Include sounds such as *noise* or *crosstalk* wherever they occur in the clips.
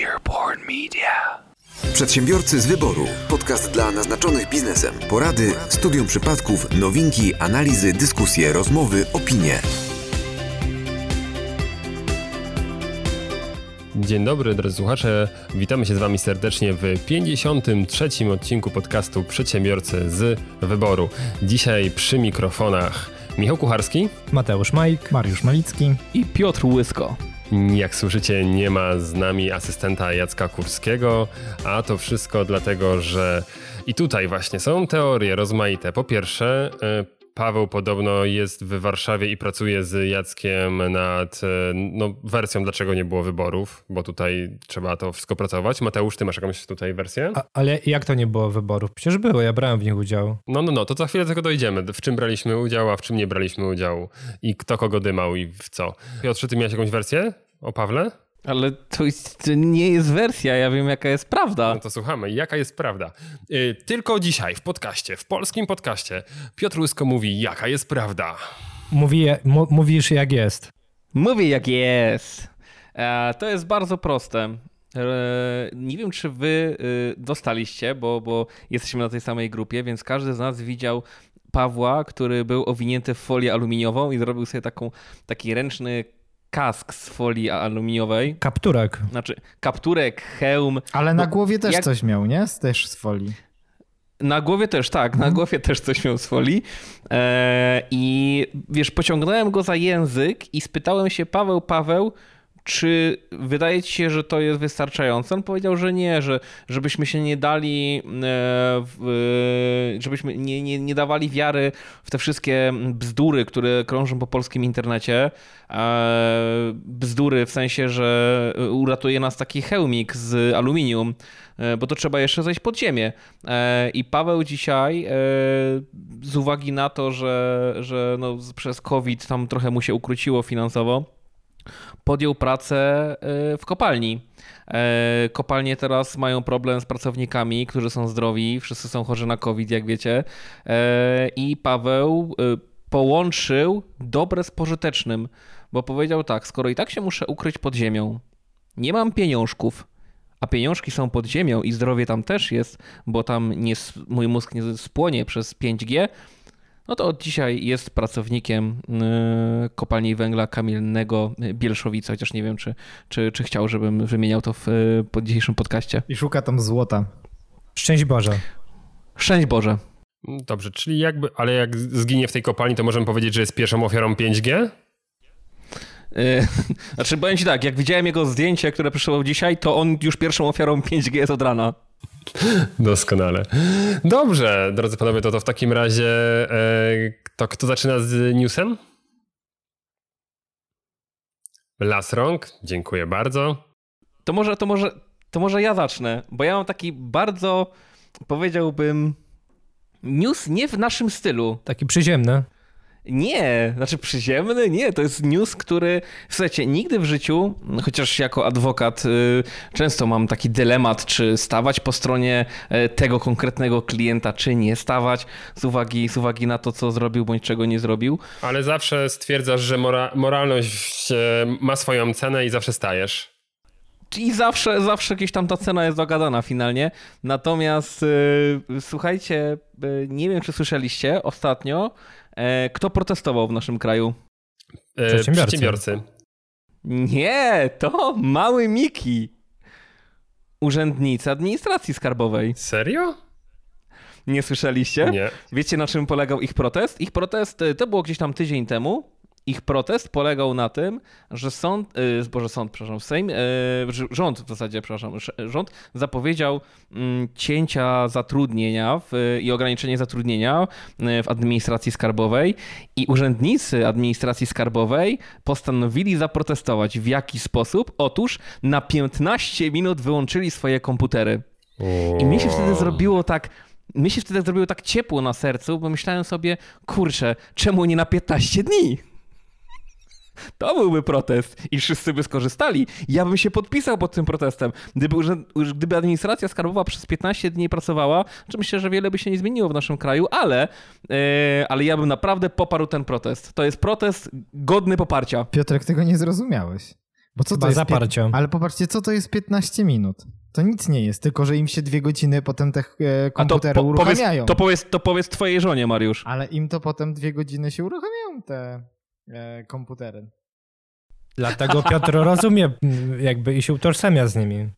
Earborn Media. Przedsiębiorcy z wyboru. Podcast dla naznaczonych biznesem. Porady, studium przypadków, nowinki, analizy, dyskusje, rozmowy, opinie. Dzień dobry, drodzy słuchacze. Witamy się z Wami serdecznie w 53. odcinku podcastu Przedsiębiorcy z wyboru. Dzisiaj przy mikrofonach Michał Kucharski. Mateusz Majk, Mariusz Malicki i Piotr Łysko. Jak słyszycie, nie ma z nami asystenta Jacka Kurskiego, a to wszystko dlatego, że i tutaj właśnie są teorie rozmaite. Po pierwsze, e, Paweł podobno jest w Warszawie i pracuje z Jackiem nad e, no, wersją, dlaczego nie było wyborów, bo tutaj trzeba to wszystko pracować. Mateusz, ty masz jakąś tutaj wersję? A, ale jak to nie było wyborów? Przecież było, ja brałem w nich udział. No, no, no, to za chwilę tego dojdziemy. W czym braliśmy udział, a w czym nie braliśmy udziału i kto kogo dymał i w co. Piotrze, ty miałeś jakąś wersję o Pawle? Ale to, jest, to, nie jest wersja, ja wiem jaka jest prawda. No to słuchamy, jaka jest prawda. Yy, tylko dzisiaj w podcaście, w polskim podcaście, Piotr Łysko mówi, jaka jest prawda. Mówi, mówisz jak jest. Mówię jak jest. E, to jest bardzo proste. E, nie wiem, czy wy e, dostaliście, bo, bo jesteśmy na tej samej grupie, więc każdy z nas widział Pawła, który był owinięty w folię aluminiową i zrobił sobie taką, taki ręczny kask z folii aluminiowej. Kapturek. Znaczy, kapturek, hełm. Ale na no, głowie też jak... coś miał, nie? Też z folii. Na głowie też, tak, na mhm. głowie też coś miał z folii. Eee, I wiesz, pociągnąłem go za język i spytałem się, Paweł, Paweł, czy wydaje ci się, że to jest wystarczające? On powiedział, że nie, że żebyśmy się nie dali, e, żebyśmy nie, nie, nie dawali wiary w te wszystkie bzdury, które krążą po polskim internecie. E, bzdury w sensie, że uratuje nas taki hełmik z aluminium, e, bo to trzeba jeszcze zejść pod ziemię. I Paweł dzisiaj, z uwagi na to, że, że no przez COVID tam trochę mu się ukróciło finansowo, podjął pracę y, w kopalni. E, kopalnie teraz mają problem z pracownikami, którzy są zdrowi, wszyscy są chorzy na COVID, jak wiecie. E, I Paweł połączył dobre z pożytecznym, bo powiedział tak: skoro i tak się muszę ukryć pod ziemią, nie mam pieniążków, a pieniążki są pod ziemią i zdrowie tam też jest, bo tam nie, mój mózg nie spłonie przez 5G, no to od dzisiaj jest pracownikiem y, kopalni węgla kamiennego Bielszowice, chociaż nie wiem, czy, czy, czy chciał, żebym wymieniał to w pod dzisiejszym podcaście. I szuka tam złota. Szczęść Boże. Szczęść Boże. Dobrze, czyli jakby, ale jak zginie w tej kopalni, to możemy powiedzieć, że jest pierwszą ofiarą 5G? Y, *laughs* znaczy, powiem ci tak, jak widziałem jego zdjęcie, które przyszło dzisiaj, to on już pierwszą ofiarą 5G jest od rana. Doskonale. Dobrze, drodzy panowie, to, to w takim razie e, to kto zaczyna z newsem? Las rąk, dziękuję bardzo. To może, to może, to może ja zacznę, bo ja mam taki bardzo, powiedziałbym, news nie w naszym stylu. Taki przyziemny. Nie, znaczy przyziemny, nie, to jest news, który, słuchajcie, nigdy w życiu, chociaż jako adwokat y, często mam taki dylemat, czy stawać po stronie y, tego konkretnego klienta, czy nie stawać, z uwagi, z uwagi na to, co zrobił, bądź czego nie zrobił. Ale zawsze stwierdzasz, że mora moralność y, ma swoją cenę i zawsze stajesz. I zawsze, zawsze gdzieś tam ta cena jest dogadana finalnie. Natomiast yy, słuchajcie, yy, nie wiem, czy słyszeliście ostatnio, E, kto protestował w naszym kraju? E, przedsiębiorcy. przedsiębiorcy. Nie, to mały Miki. Urzędnicy administracji skarbowej. Serio? Nie słyszeliście? Nie. Wiecie na czym polegał ich protest? Ich protest e, to było gdzieś tam tydzień temu ich protest polegał na tym, że sąd, yy, Boże sąd, przepraszam, Sejm, yy, rząd w zasadzie, przepraszam, rząd zapowiedział yy, cięcia zatrudnienia w, i ograniczenie zatrudnienia y, w administracji skarbowej i urzędnicy administracji skarbowej postanowili zaprotestować. W jaki sposób? Otóż na 15 minut wyłączyli swoje komputery. I mi się wtedy zrobiło tak, mi się wtedy zrobiło tak ciepło na sercu, bo myślałem sobie, kurczę, czemu nie na 15 dni? To byłby protest i wszyscy by skorzystali. Ja bym się podpisał pod tym protestem. Gdyby, gdyby administracja skarbowa przez 15 dni pracowała, to myślę, że wiele by się nie zmieniło w naszym kraju, ale, yy, ale ja bym naprawdę poparł ten protest. To jest protest godny poparcia. Piotrek, tego nie zrozumiałeś. Bo co Chyba to jest? zaparcia. Ale popatrzcie, co to jest 15 minut? To nic nie jest, tylko że im się dwie godziny potem te e, A to, komputery po, powiedz, uruchamiają. to, powiedz, to powiedz twojej żonie, Mariusz. Ale im to potem dwie godziny się uruchamiają te komputery. Dlatego Piotr rozumie jakby i się utożsamia z nimi.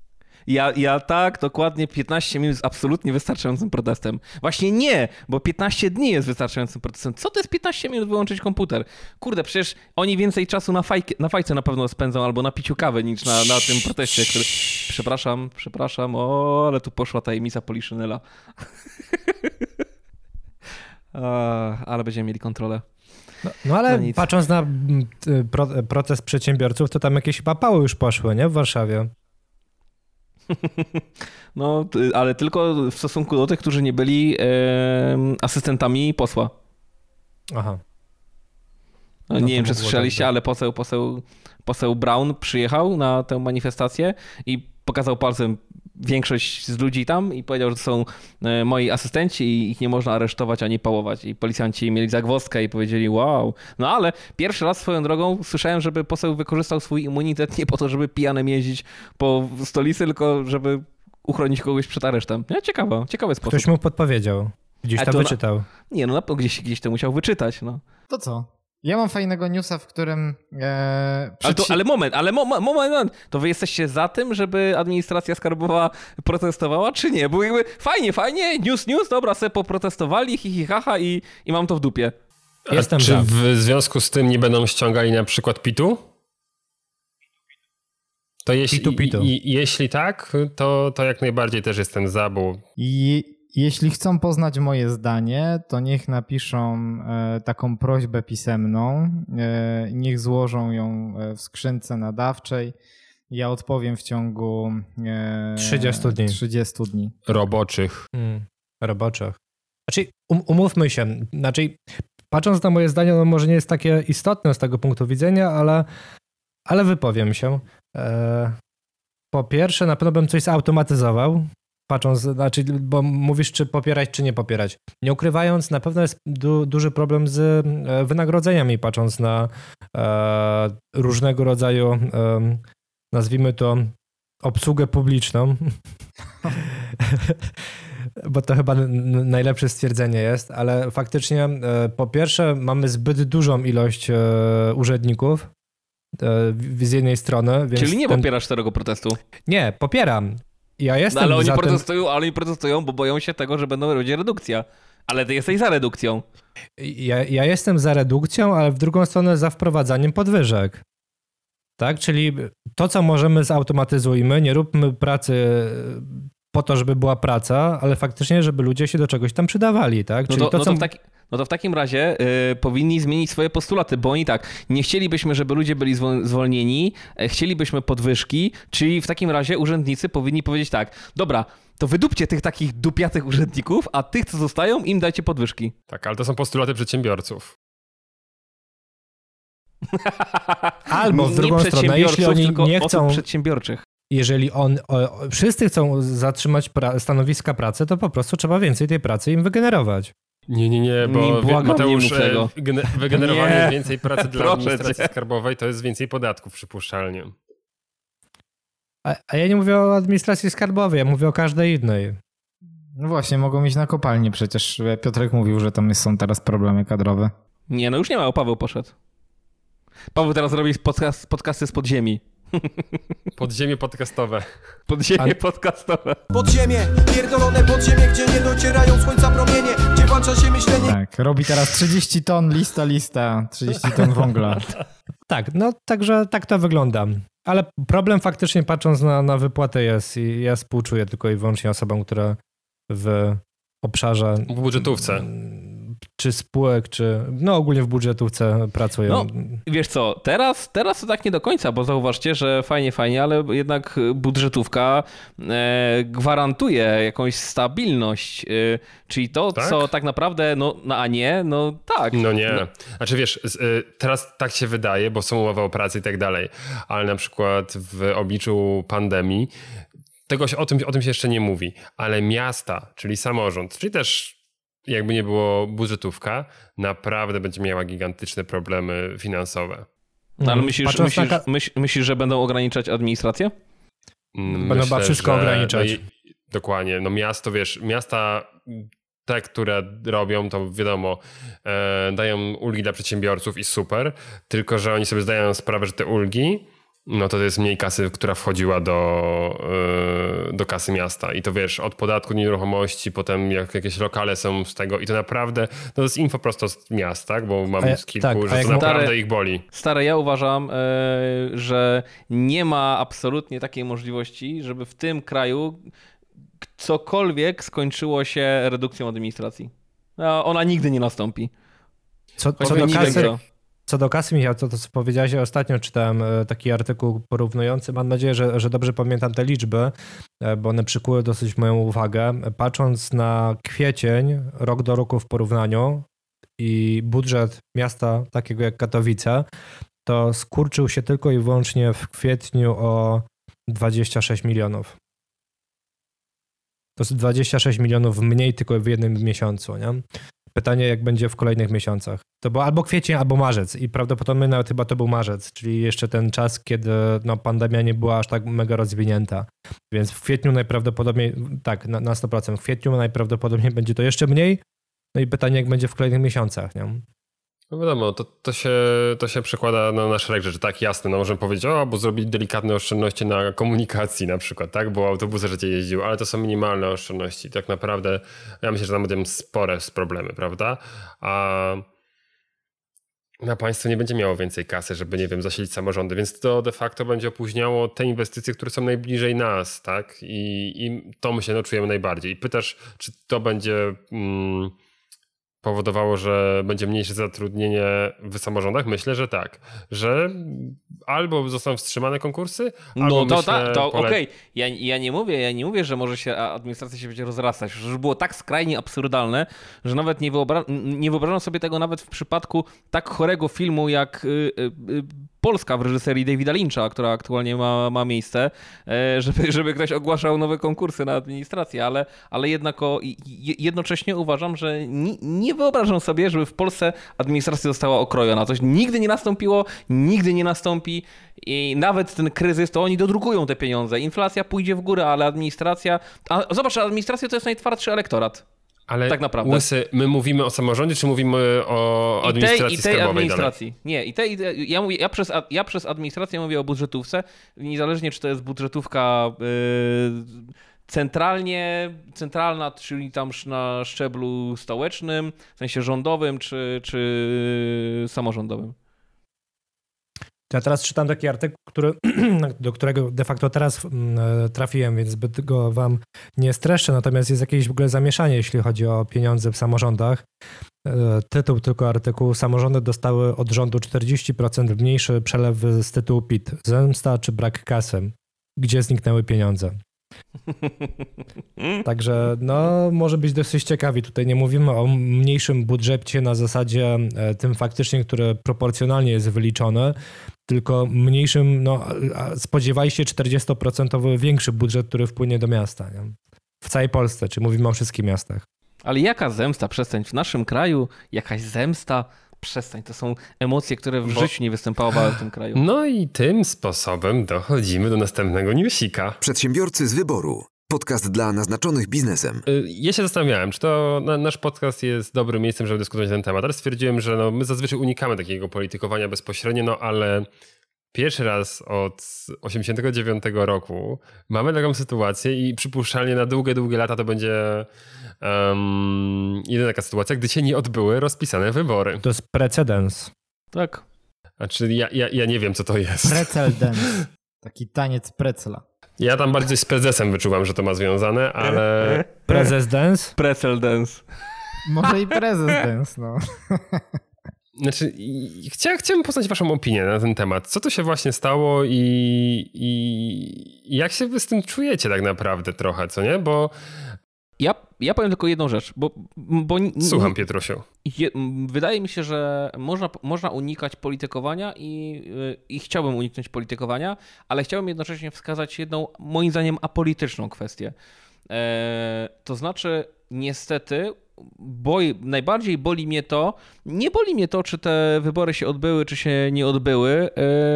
Ja, ja tak, dokładnie 15 minut jest absolutnie wystarczającym protestem. Właśnie nie, bo 15 dni jest wystarczającym protestem. Co to jest 15 minut wyłączyć komputer? Kurde, przecież oni więcej czasu na, fajki, na fajce na pewno spędzą albo na piciu kawy niż na, na tym proteście, który... Przepraszam, przepraszam, o, ale tu poszła tajemnica Poliszynela. *laughs* Ale będziemy mieli kontrolę. No, no ale No patrząc na mm, t- pro, protest przedsiębiorców, to tam jakieś chyba pały już poszły, nie? W Warszawie. *laughs* No, ale tylko w stosunku do tych, którzy nie byli em, asystentami posła. Aha. No, No nie to wiem, czy słyszeliście, tak ale poseł, poseł, poseł Brown przyjechał na tę manifestację i pokazał palcem większość z ludzi tam i powiedział, że to są e, moi asystenci i ich nie można aresztować ani pałować. I policjanci mieli zagwozdkę i powiedzieli wow. No ale pierwszy raz swoją drogą słyszałem, żeby poseł wykorzystał swój immunitet nie po to, żeby pijanem jeździć po stolicy, tylko żeby uchronić kogoś przed aresztem. Nie, ciekawe, ciekawy sposób. Ktoś mu podpowiedział. Gdzieś to to na- wyczytał. Nie, no pewno gdzieś, gdzieś to musiał wyczytać, no. To co? Ja mam fajnego newsa, w którym e, Ale, to, ale moment, ale mo, mo- moment, moment, to wy jesteście za tym, żeby administracja skarbowa protestowała, czy nie? Bo jakby fajnie, fajnie, news, news, dobra, se poprotestowali, hi, hi, haha i, i mam to w dupie. A Jestem czy za. w związku z tym nie będą ściągali na przykład pitu? To jeśli, Pitu, pitu. I, i, jeśli tak, to, to jak najbardziej też jestem za, bo I jeśli chcą poznać moje zdanie, to niech napiszą e, taką prośbę pisemną, e, niech złożą ją e, w skrzynce nadawczej. Ja odpowiem w ciągu e, 30 dni. 30 dni. roboczych. Mm, roboczych. Znaczy, um, umówmy się, znaczy, patrząc na moje zdanie, no może nie jest takie istotne z tego punktu widzenia, ale, ale wypowiem się. Po pierwsze, na pewno bym coś zautomatyzował, patrząc, znaczy, bo mówisz, czy popierać, czy nie popierać. Nie ukrywając, na pewno jest du, duży problem z e, wynagrodzeniami, patrząc na e, różnego rodzaju, e, nazwijmy to, obsługę publiczną. *laughs* bo to chyba najlepsze stwierdzenie jest, ale faktycznie e, po pierwsze mamy zbyt dużą ilość e, urzędników e, z jednej strony, Czyli nie ten- popierasz tego protestu. Nie, popieram. Ja No, jestem ale oni za tym, protestują, ale oni protestują, bo boją się tego, że będą będzie redukcja. Ale ty jesteś za redukcją. ja, ja jestem za redukcją, ale w drugą stronę za wprowadzaniem podwyżek. Tak, czyli to, co możemy, zautomatyzujmy, nie róbmy pracy po to, żeby była praca, ale faktycznie, żeby ludzie się do czegoś tam przydawali, tak? No Czyli to, to, no, co... to w taki, no to w takim razie y, powinni zmienić swoje postulaty, bo oni tak, nie chcielibyśmy, żeby ludzie byli zwol- zwolnieni, e, chcielibyśmy podwyżki, czyli w takim razie urzędnicy powinni powiedzieć tak, dobra, to wydupcie tych takich dupiatych urzędników, a tych, co zostają, im dajcie podwyżki. Tak, ale to są postulaty przedsiębiorców. *laughs* Albo w Nie drugą stronę, przedsiębiorców, jeśli oni tylko nie osób chcą, przedsiębiorczych. Jeżeli on, o, wszyscy chcą zatrzymać pra, stanowiska pracy, to po prostu trzeba więcej tej pracy im wygenerować. Nie, nie, nie, bo Nie, błagam, Mateusz, nie wygenerowanie *laughs* Nie. więcej pracy dla Proszę administracji cię. skarbowej to jest więcej podatków przypuszczalnie. A, a ja nie mówię o administracji skarbowej, ja mówię o każdej innej. No właśnie, mogą iść na kopalnię przecież. Piotrek mówił, że tam są teraz problemy kadrowe. Nie, no już nie ma, o Paweł poszedł. Paweł teraz robi podcast, podcasty z podziemi. Podziemie podcastowe. Podziemie podcastowe. Podziemie, pierdolone podziemie, gdzie nie docierają słońca promienie Gdzie włącza się myślenie Tak, robi teraz 30 ton, lista, lista, 30 ton węgla. *laughs* Tak, no także tak to wygląda. Ale problem faktycznie patrząc na, na wypłatę jest i ja współczuję tylko i wyłącznie osobom, które w obszarze W budżetówce. Czy spółek, czy no ogólnie w budżetówce pracują. No. Wiesz co, teraz, teraz to tak nie do końca, bo zauważcie, że fajnie, fajnie, ale jednak budżetówka e, gwarantuje jakąś stabilność. E, czyli to, Tak? co tak naprawdę, no, no a nie, no tak. No nie. Znaczy wiesz, z- y, teraz tak się wydaje, bo są umowy o pracy i tak dalej, ale na przykład w obliczu pandemii tego się, o, tym, o tym się jeszcze nie mówi, ale miasta, czyli samorząd, czyli też jakby nie było budżetówka, naprawdę będzie miała gigantyczne problemy finansowe. No, ale Mm, myślisz, patrząc myślisz, ka- myśl, myślisz, że będą ograniczać administrację? Mm, Będą chyba wszystko ograniczać. No i, dokładnie. No miasto, wiesz, miasta te, które robią, to wiadomo, e, dają ulgi dla przedsiębiorców i super, tylko że oni sobie zdają sprawę, że te ulgi, no to to jest mniej kasy, która wchodziła do, e, do kasy miasta. I to wiesz, od podatku nieruchomości, potem jak jakieś lokale są z tego i to naprawdę, no to jest info prosto z miast, tak? Bo mam ja- z kilku, tak, że to naprawdę Stare- ich boli. Stary, ja uważam, e, że nie ma absolutnie takiej możliwości, żeby w tym kraju cokolwiek skończyło się redukcją administracji. No, ona nigdy nie nastąpi. Co, co, do kasy, co do kasy, Michał, to, to co powiedziałeś, ostatnio czytałem e, taki artykuł porównujący. Mam nadzieję, że, że dobrze pamiętam te liczby, e, bo one przykuły dosyć moją uwagę. Patrząc na kwiecień, rok do roku w porównaniu i budżet miasta takiego jak Katowice, to skurczył się tylko i wyłącznie w kwietniu o 26 milionów. To jest 26 milionów mniej tylko w jednym miesiącu, nie? Pytanie, jak będzie w kolejnych miesiącach. To było albo kwiecień, albo marzec i prawdopodobnie nawet chyba to był marzec, czyli jeszcze ten czas, kiedy no, pandemia nie była aż tak mega rozwinięta. Więc w kwietniu najprawdopodobniej, tak, na, na 100%, w kwietniu najprawdopodobniej będzie to jeszcze mniej. No i pytanie, jak będzie w kolejnych miesiącach, nie? No wiadomo, to, to, się, to się przekłada na, na szereg rzeczy. Tak, jasne, no możemy powiedzieć, o, bo zrobić delikatne oszczędności na komunikacji na przykład, tak, bo autobusy życie jeździł, ale to są minimalne oszczędności. Tak naprawdę ja myślę, że tam będą spore problemy, prawda? A na państwo nie będzie miało więcej kasy, żeby, nie wiem, zasilić samorządy, więc to de facto będzie opóźniało te inwestycje, które są najbliżej nas, tak? I, i to my się no, czujemy najbardziej. I pytasz, czy to będzie... Mm, powodowało, że będzie mniejsze zatrudnienie w samorządach? Myślę, że tak. Że albo zostaną wstrzymane konkursy, albo No to, myślę, ta, to pole- okej. Ja, ja nie mówię, ja nie mówię, że może się administracja się będzie rozrastać. Że już było tak skrajnie absurdalne, że nawet nie, wyobra nie wyobrażam sobie tego nawet w przypadku tak chorego filmu jak y, y, y, Polska w reżyserii Davida Lyncha, która aktualnie ma, ma miejsce, e, żeby, żeby ktoś ogłaszał nowe konkursy na administrację, ale, ale jednako jednocześnie uważam, że ni, nie wyobrażam sobie, żeby w Polsce administracja została okrojona. Coś nigdy nie nastąpiło, nigdy nie nastąpi i nawet ten kryzys, to oni dodrukują te pieniądze. Inflacja pójdzie w górę, ale administracja... A zobacz, administracja to jest najtwardszy elektorat. Ale tak naprawdę. Łysy, my mówimy o samorządzie, czy mówimy o I tej, administracji i tej administracji. Nie, i tej, i tej, ja, mówię, ja, przez, ja przez administrację mówię o budżetówce, niezależnie czy to jest budżetówka yy, centralnie, centralna, czyli tam na szczeblu stołecznym, w sensie rządowym, czy, czy samorządowym. Ja teraz czytam taki artykuł, który, *clears throat* do którego de facto teraz mm, trafiłem, więc zbyt go wam nie streszczę, natomiast jest jakieś w ogóle zamieszanie, jeśli chodzi o pieniądze w samorządach. E, Tytuł tylko artykułu. Samorządy dostały od rządu 40% mniejszy przelew z tytułu PIT. Zemsta czy brak kasy? Gdzie zniknęły pieniądze? *laughs* Także no, może być dosyć ciekawi. Tutaj nie mówimy o mniejszym budżecie na zasadzie e, tym faktycznie, który proporcjonalnie jest wyliczony, tylko mniejszym, no spodziewaj się 40% większy budżet, który wpłynie do miasta. Nie? W całej Polsce, czy mówimy o wszystkich miastach. Ale jaka zemsta, przestań. W naszym kraju jakaś zemsta, przestań. To są emocje, które w Bo- życiu nie występowały w tym kraju. No i tym sposobem dochodzimy do następnego newsika. Przedsiębiorcy z wyboru. Podcast dla naznaczonych biznesem. Y, Ja się zastanawiałem, czy to na, nasz podcast jest dobrym miejscem, żeby dyskutować na ten temat, ale stwierdziłem, że no, my zazwyczaj unikamy takiego politykowania bezpośrednio, no ale pierwszy raz od 89 roku mamy taką sytuację i przypuszczalnie na długie, długie lata to będzie um, jedyna taka sytuacja, gdy się nie odbyły rozpisane wybory. To jest precedens. Tak. Znaczy ja, ja, ja nie wiem, co to jest. Pretzel dance. *laughs* Taki taniec precla. Ja tam bardziej z prezesem wyczuwam, że to ma związane, ale *laughs* Prezes dance? Pretzel dance. Może i prezes dance, no. *laughs* Znaczy, chcia, chciałem poznać waszą opinię na ten temat. Co to się właśnie stało i, i jak się wy z tym czujecie tak naprawdę trochę, co nie? Bo Ja, ja powiem tylko jedną rzecz, bo, bo słucham, Pietrusiu. Je, wydaje mi się, że można, można unikać politykowania i, y, i chciałbym uniknąć politykowania, ale chciałbym jednocześnie wskazać jedną, moim zdaniem, apolityczną kwestię. E, to znaczy, niestety boi, najbardziej boli mnie to, nie boli mnie to, czy te wybory się odbyły, czy się nie odbyły,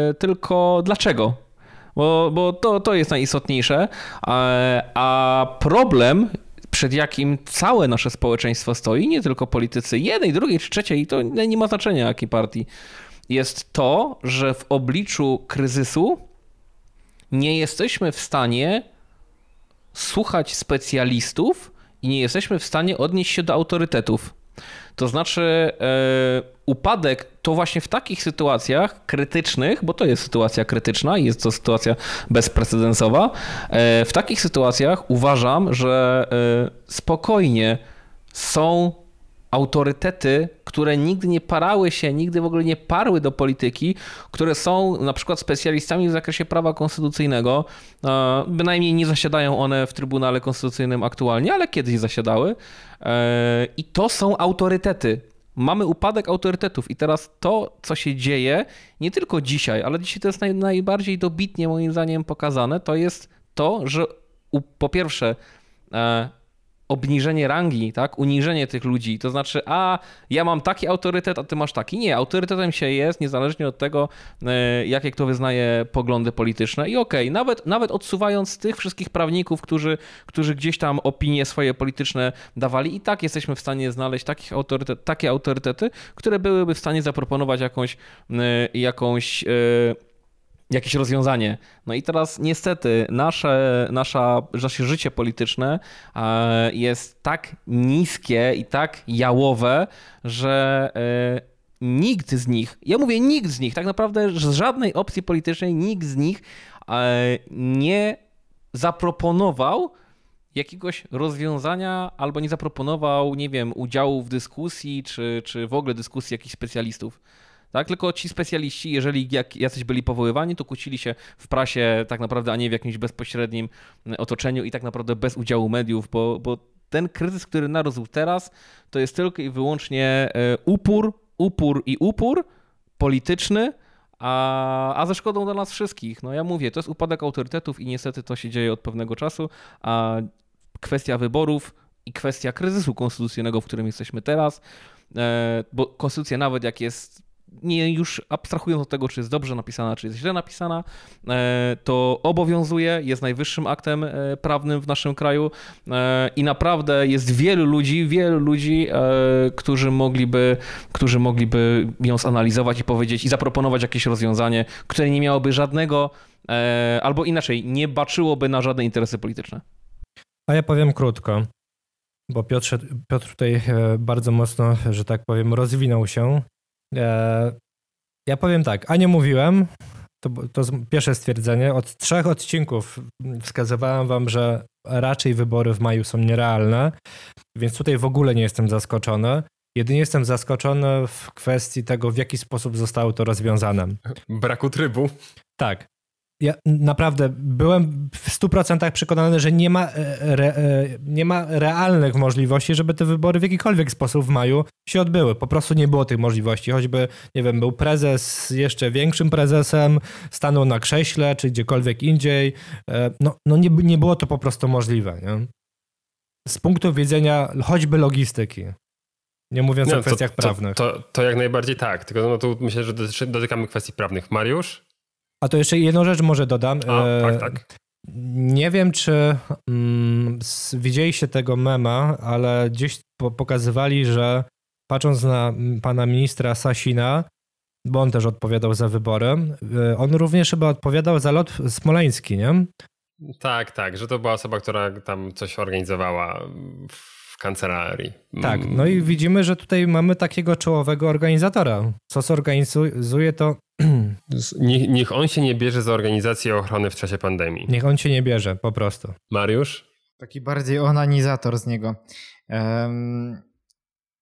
yy, tylko dlaczego. Bo, bo to, to jest najistotniejsze. A, a problem, przed jakim całe nasze społeczeństwo stoi, nie tylko politycy jednej, drugiej czy trzeciej, to nie ma znaczenia jakiej partii, jest to, że w obliczu kryzysu nie jesteśmy w stanie słuchać specjalistów i nie jesteśmy w stanie odnieść się do autorytetów. To znaczy, e, upadek to właśnie w takich sytuacjach krytycznych, bo to jest sytuacja krytyczna i jest to sytuacja bezprecedensowa, e, w takich sytuacjach uważam, że e, spokojnie są autorytety, które nigdy nie parały się, nigdy w ogóle nie parły do polityki, które są na przykład specjalistami w zakresie prawa konstytucyjnego. E, bynajmniej nie zasiadają one w Trybunale Konstytucyjnym aktualnie, ale kiedyś zasiadały. E, I to są autorytety. Mamy upadek autorytetów i teraz to, co się dzieje, nie tylko dzisiaj, ale dzisiaj to jest naj, najbardziej dobitnie moim zdaniem pokazane, to jest to, że po pierwsze e, obniżenie rangi, tak? Uniżenie tych ludzi. To znaczy, a ja mam taki autorytet, a ty masz taki. Nie, autorytetem się jest, niezależnie od tego, e, jakie kto wyznaje poglądy polityczne. I okej, okay, nawet, nawet odsuwając tych wszystkich prawników, którzy, którzy gdzieś tam opinie swoje polityczne dawali, i tak jesteśmy w stanie znaleźć takich autorytet, takie autorytety, które byłyby w stanie zaproponować jakąś, e, jakąś e, jakieś rozwiązanie. No i teraz niestety nasze, nasza, nasze życie polityczne e, jest tak niskie i tak jałowe, że e, nikt z nich, ja mówię nikt z nich, tak naprawdę z żadnej opcji politycznej nikt z nich e, nie zaproponował jakiegoś rozwiązania albo nie zaproponował, nie wiem, udziału w dyskusji czy, czy w ogóle dyskusji jakichś specjalistów. Tak? Tylko ci specjaliści, jeżeli jak jacyś byli powoływani, to kłócili się w prasie tak naprawdę, a nie w jakimś bezpośrednim otoczeniu i tak naprawdę bez udziału mediów, bo, bo ten kryzys, który narósł teraz, to jest tylko i wyłącznie e, upór, upór i upór polityczny, a, a ze szkodą dla nas wszystkich. No ja mówię, to jest upadek autorytetów i niestety to się dzieje od pewnego czasu, a kwestia wyborów i kwestia kryzysu konstytucyjnego, w którym jesteśmy teraz, e, bo konstytucja nawet jak jest nie już abstrahując od tego, czy jest dobrze napisana, czy jest źle napisana, e, to obowiązuje, jest najwyższym aktem e, prawnym w naszym kraju e, i naprawdę jest wielu ludzi, wielu ludzi, którzy mogliby, którzy mogliby ją zanalizować i powiedzieć i zaproponować jakieś rozwiązanie, które nie miałoby żadnego, albo inaczej, nie baczyłoby na żadne interesy polityczne. A ja powiem krótko, bo Piotr, Piotr tutaj bardzo mocno, że tak powiem, rozwinął się ja powiem tak, a nie mówiłem, to, to pierwsze stwierdzenie. Od trzech odcinków wskazywałem wam, że raczej wybory w maju są nierealne, więc tutaj w ogóle nie jestem zaskoczony. Jedynie jestem zaskoczony w kwestii tego, w jaki sposób zostało to rozwiązane. Braku trybu. Tak ja naprawdę byłem w 100% przekonany, że nie ma, e, re, e, nie ma realnych możliwości, żeby te wybory w jakikolwiek sposób w maju się odbyły. Po prostu nie było tych możliwości. Choćby, nie wiem, był prezes jeszcze większym prezesem, stanął na krześle, czy gdziekolwiek indziej. E, no, no nie, nie było to po prostu możliwe. Nie? Z punktu widzenia choćby logistyki. Nie mówiąc no, o kwestiach to, prawnych. To, to, to, jak najbardziej tak. Tylko no tu myślę, że dotykamy kwestii prawnych. Mariusz? A to jeszcze jedną rzecz może dodam. A, e, tak, tak. Nie wiem, czy mm, widzieliście tego mema, ale gdzieś po, pokazywali, że patrząc na pana ministra Sasina, bo on też odpowiadał za wybory, e, on również chyba odpowiadał za lot smoleński, nie? Tak, tak, że to była osoba, która tam coś organizowała w kancelarii. Tak, no i widzimy, że tutaj mamy takiego czołowego organizatora. Co zorganizuje to *clears throat* Niech, niech, on się nie bierze za organizację ochrony w czasie pandemii. Niech on się nie bierze, po prostu. Mariusz? Taki bardziej onanizator z niego. Um,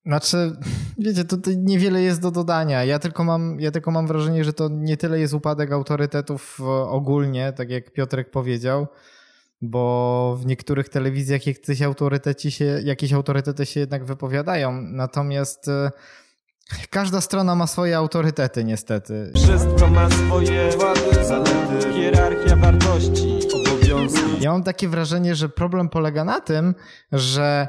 znaczy, *laughs* wiecie, tutaj niewiele jest do dodania. Ja tylko, mam, ja tylko mam wrażenie, że to nie tyle jest upadek autorytetów ogólnie, tak jak Piotrek powiedział, bo w niektórych telewizjach jakieś autoryteci się, jakieś autorytety się jednak wypowiadają. Natomiast e, Każda strona ma swoje autorytety, niestety. Wszystko ma swoje wady, zalety, hierarchia wartości, obowiązki. Ja mam takie wrażenie, że problem polega na tym, że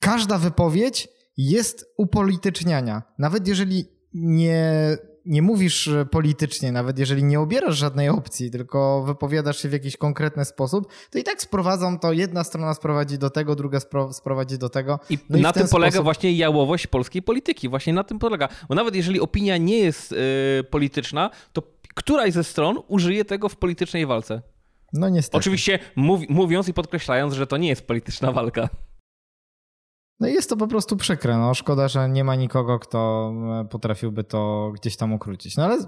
każda wypowiedź jest upolityczniania. Nawet jeżeli nie, nie mówisz politycznie, nawet jeżeli nie obierasz żadnej opcji, tylko wypowiadasz się w jakiś konkretny sposób, to i tak sprowadzą to, jedna strona sprowadzi do tego, druga spro, sprowadzi do tego. I No na tym polega sposób- właśnie jałowość polskiej polityki. Właśnie na tym polega. Bo nawet jeżeli opinia nie jest y, polityczna, to któraś ze stron użyje tego w politycznej walce. No niestety. Oczywiście mów, mówiąc i podkreślając, że to nie jest polityczna walka. No i jest to po prostu przykre. No, szkoda, że nie ma nikogo, kto e, potrafiłby to gdzieś tam ukrócić. No ale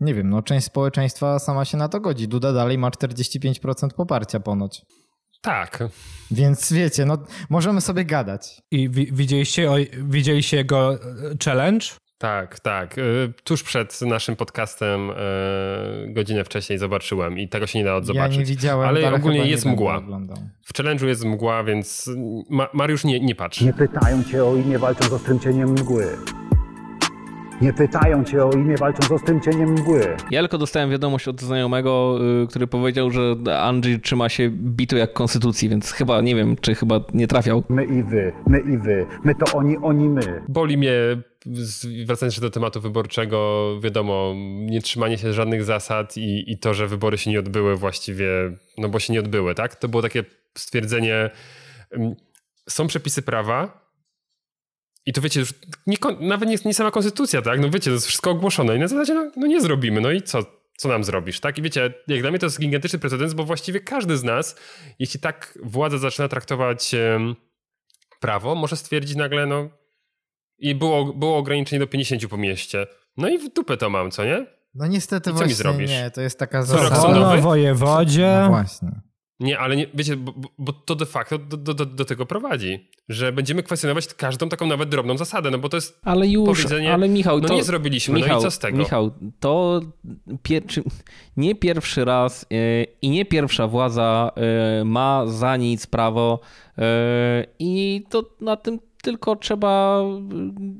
nie wiem, no część społeczeństwa sama się na to godzi. Duda dalej ma 45% poparcia ponoć. Tak. Więc wiecie, no możemy sobie gadać. I wi- widzieliście, o, widzieliście jego e, challenge? Tak, tak. Y, Tuż przed naszym podcastem y, godzinę wcześniej zobaczyłem i tego się nie da Ja odzobaczyć. nie widziałem, Ale ale ogólnie jest mgła. W challenge'u jest mgła, więc Ma Mariusz nie, nie patrzy. Nie pytają cię o imię, walczą z ostrym cieniem mgły. Nie pytają cię o imię, walczą z ostrym cieniem mgły. Ja tylko dostałem wiadomość od znajomego, y, który powiedział, że Andrzej trzyma się bitu jak konstytucji, więc chyba, nie wiem, czy chyba nie trafiał. My i wy, my i wy. My to oni, oni my. Boli mnie, wracając jeszcze do tematu wyborczego, wiadomo, nie trzymanie się żadnych zasad i, i to, że wybory się nie odbyły właściwie, no bo się nie odbyły, tak? To było takie stwierdzenie, ym, są przepisy prawa i to wiecie, już nie, nawet nie, nie sama konstytucja, tak? No wiecie, to jest wszystko ogłoszone i na zasadzie, no, no nie zrobimy, no i co? Co nam zrobisz, tak? I wiecie, jak dla mnie to jest gigantyczny precedens, bo właściwie każdy z nas, jeśli tak władza zaczyna traktować prawo, może stwierdzić nagle, no i było, było ograniczenie do 50 po mieście. No i w dupę to mam, co nie? No niestety I co mi właśnie zrobisz? nie, to jest taka Co, zasada. Wolno wojewodzie. No właśnie. Nie, ale nie, wiecie, bo, bo- to de facto do, do, do, do tego prowadzi, że będziemy kwestionować każdą taką nawet drobną zasadę, no bo to jest Ale już, Powiedzenie, ale Michał, no to... nie zrobiliśmy, Michał, no i co z tego? Michał, to pier... czy- nie pierwszy raz e, i nie pierwsza władza e, ma za nic prawo e, i to na tym tylko trzeba e,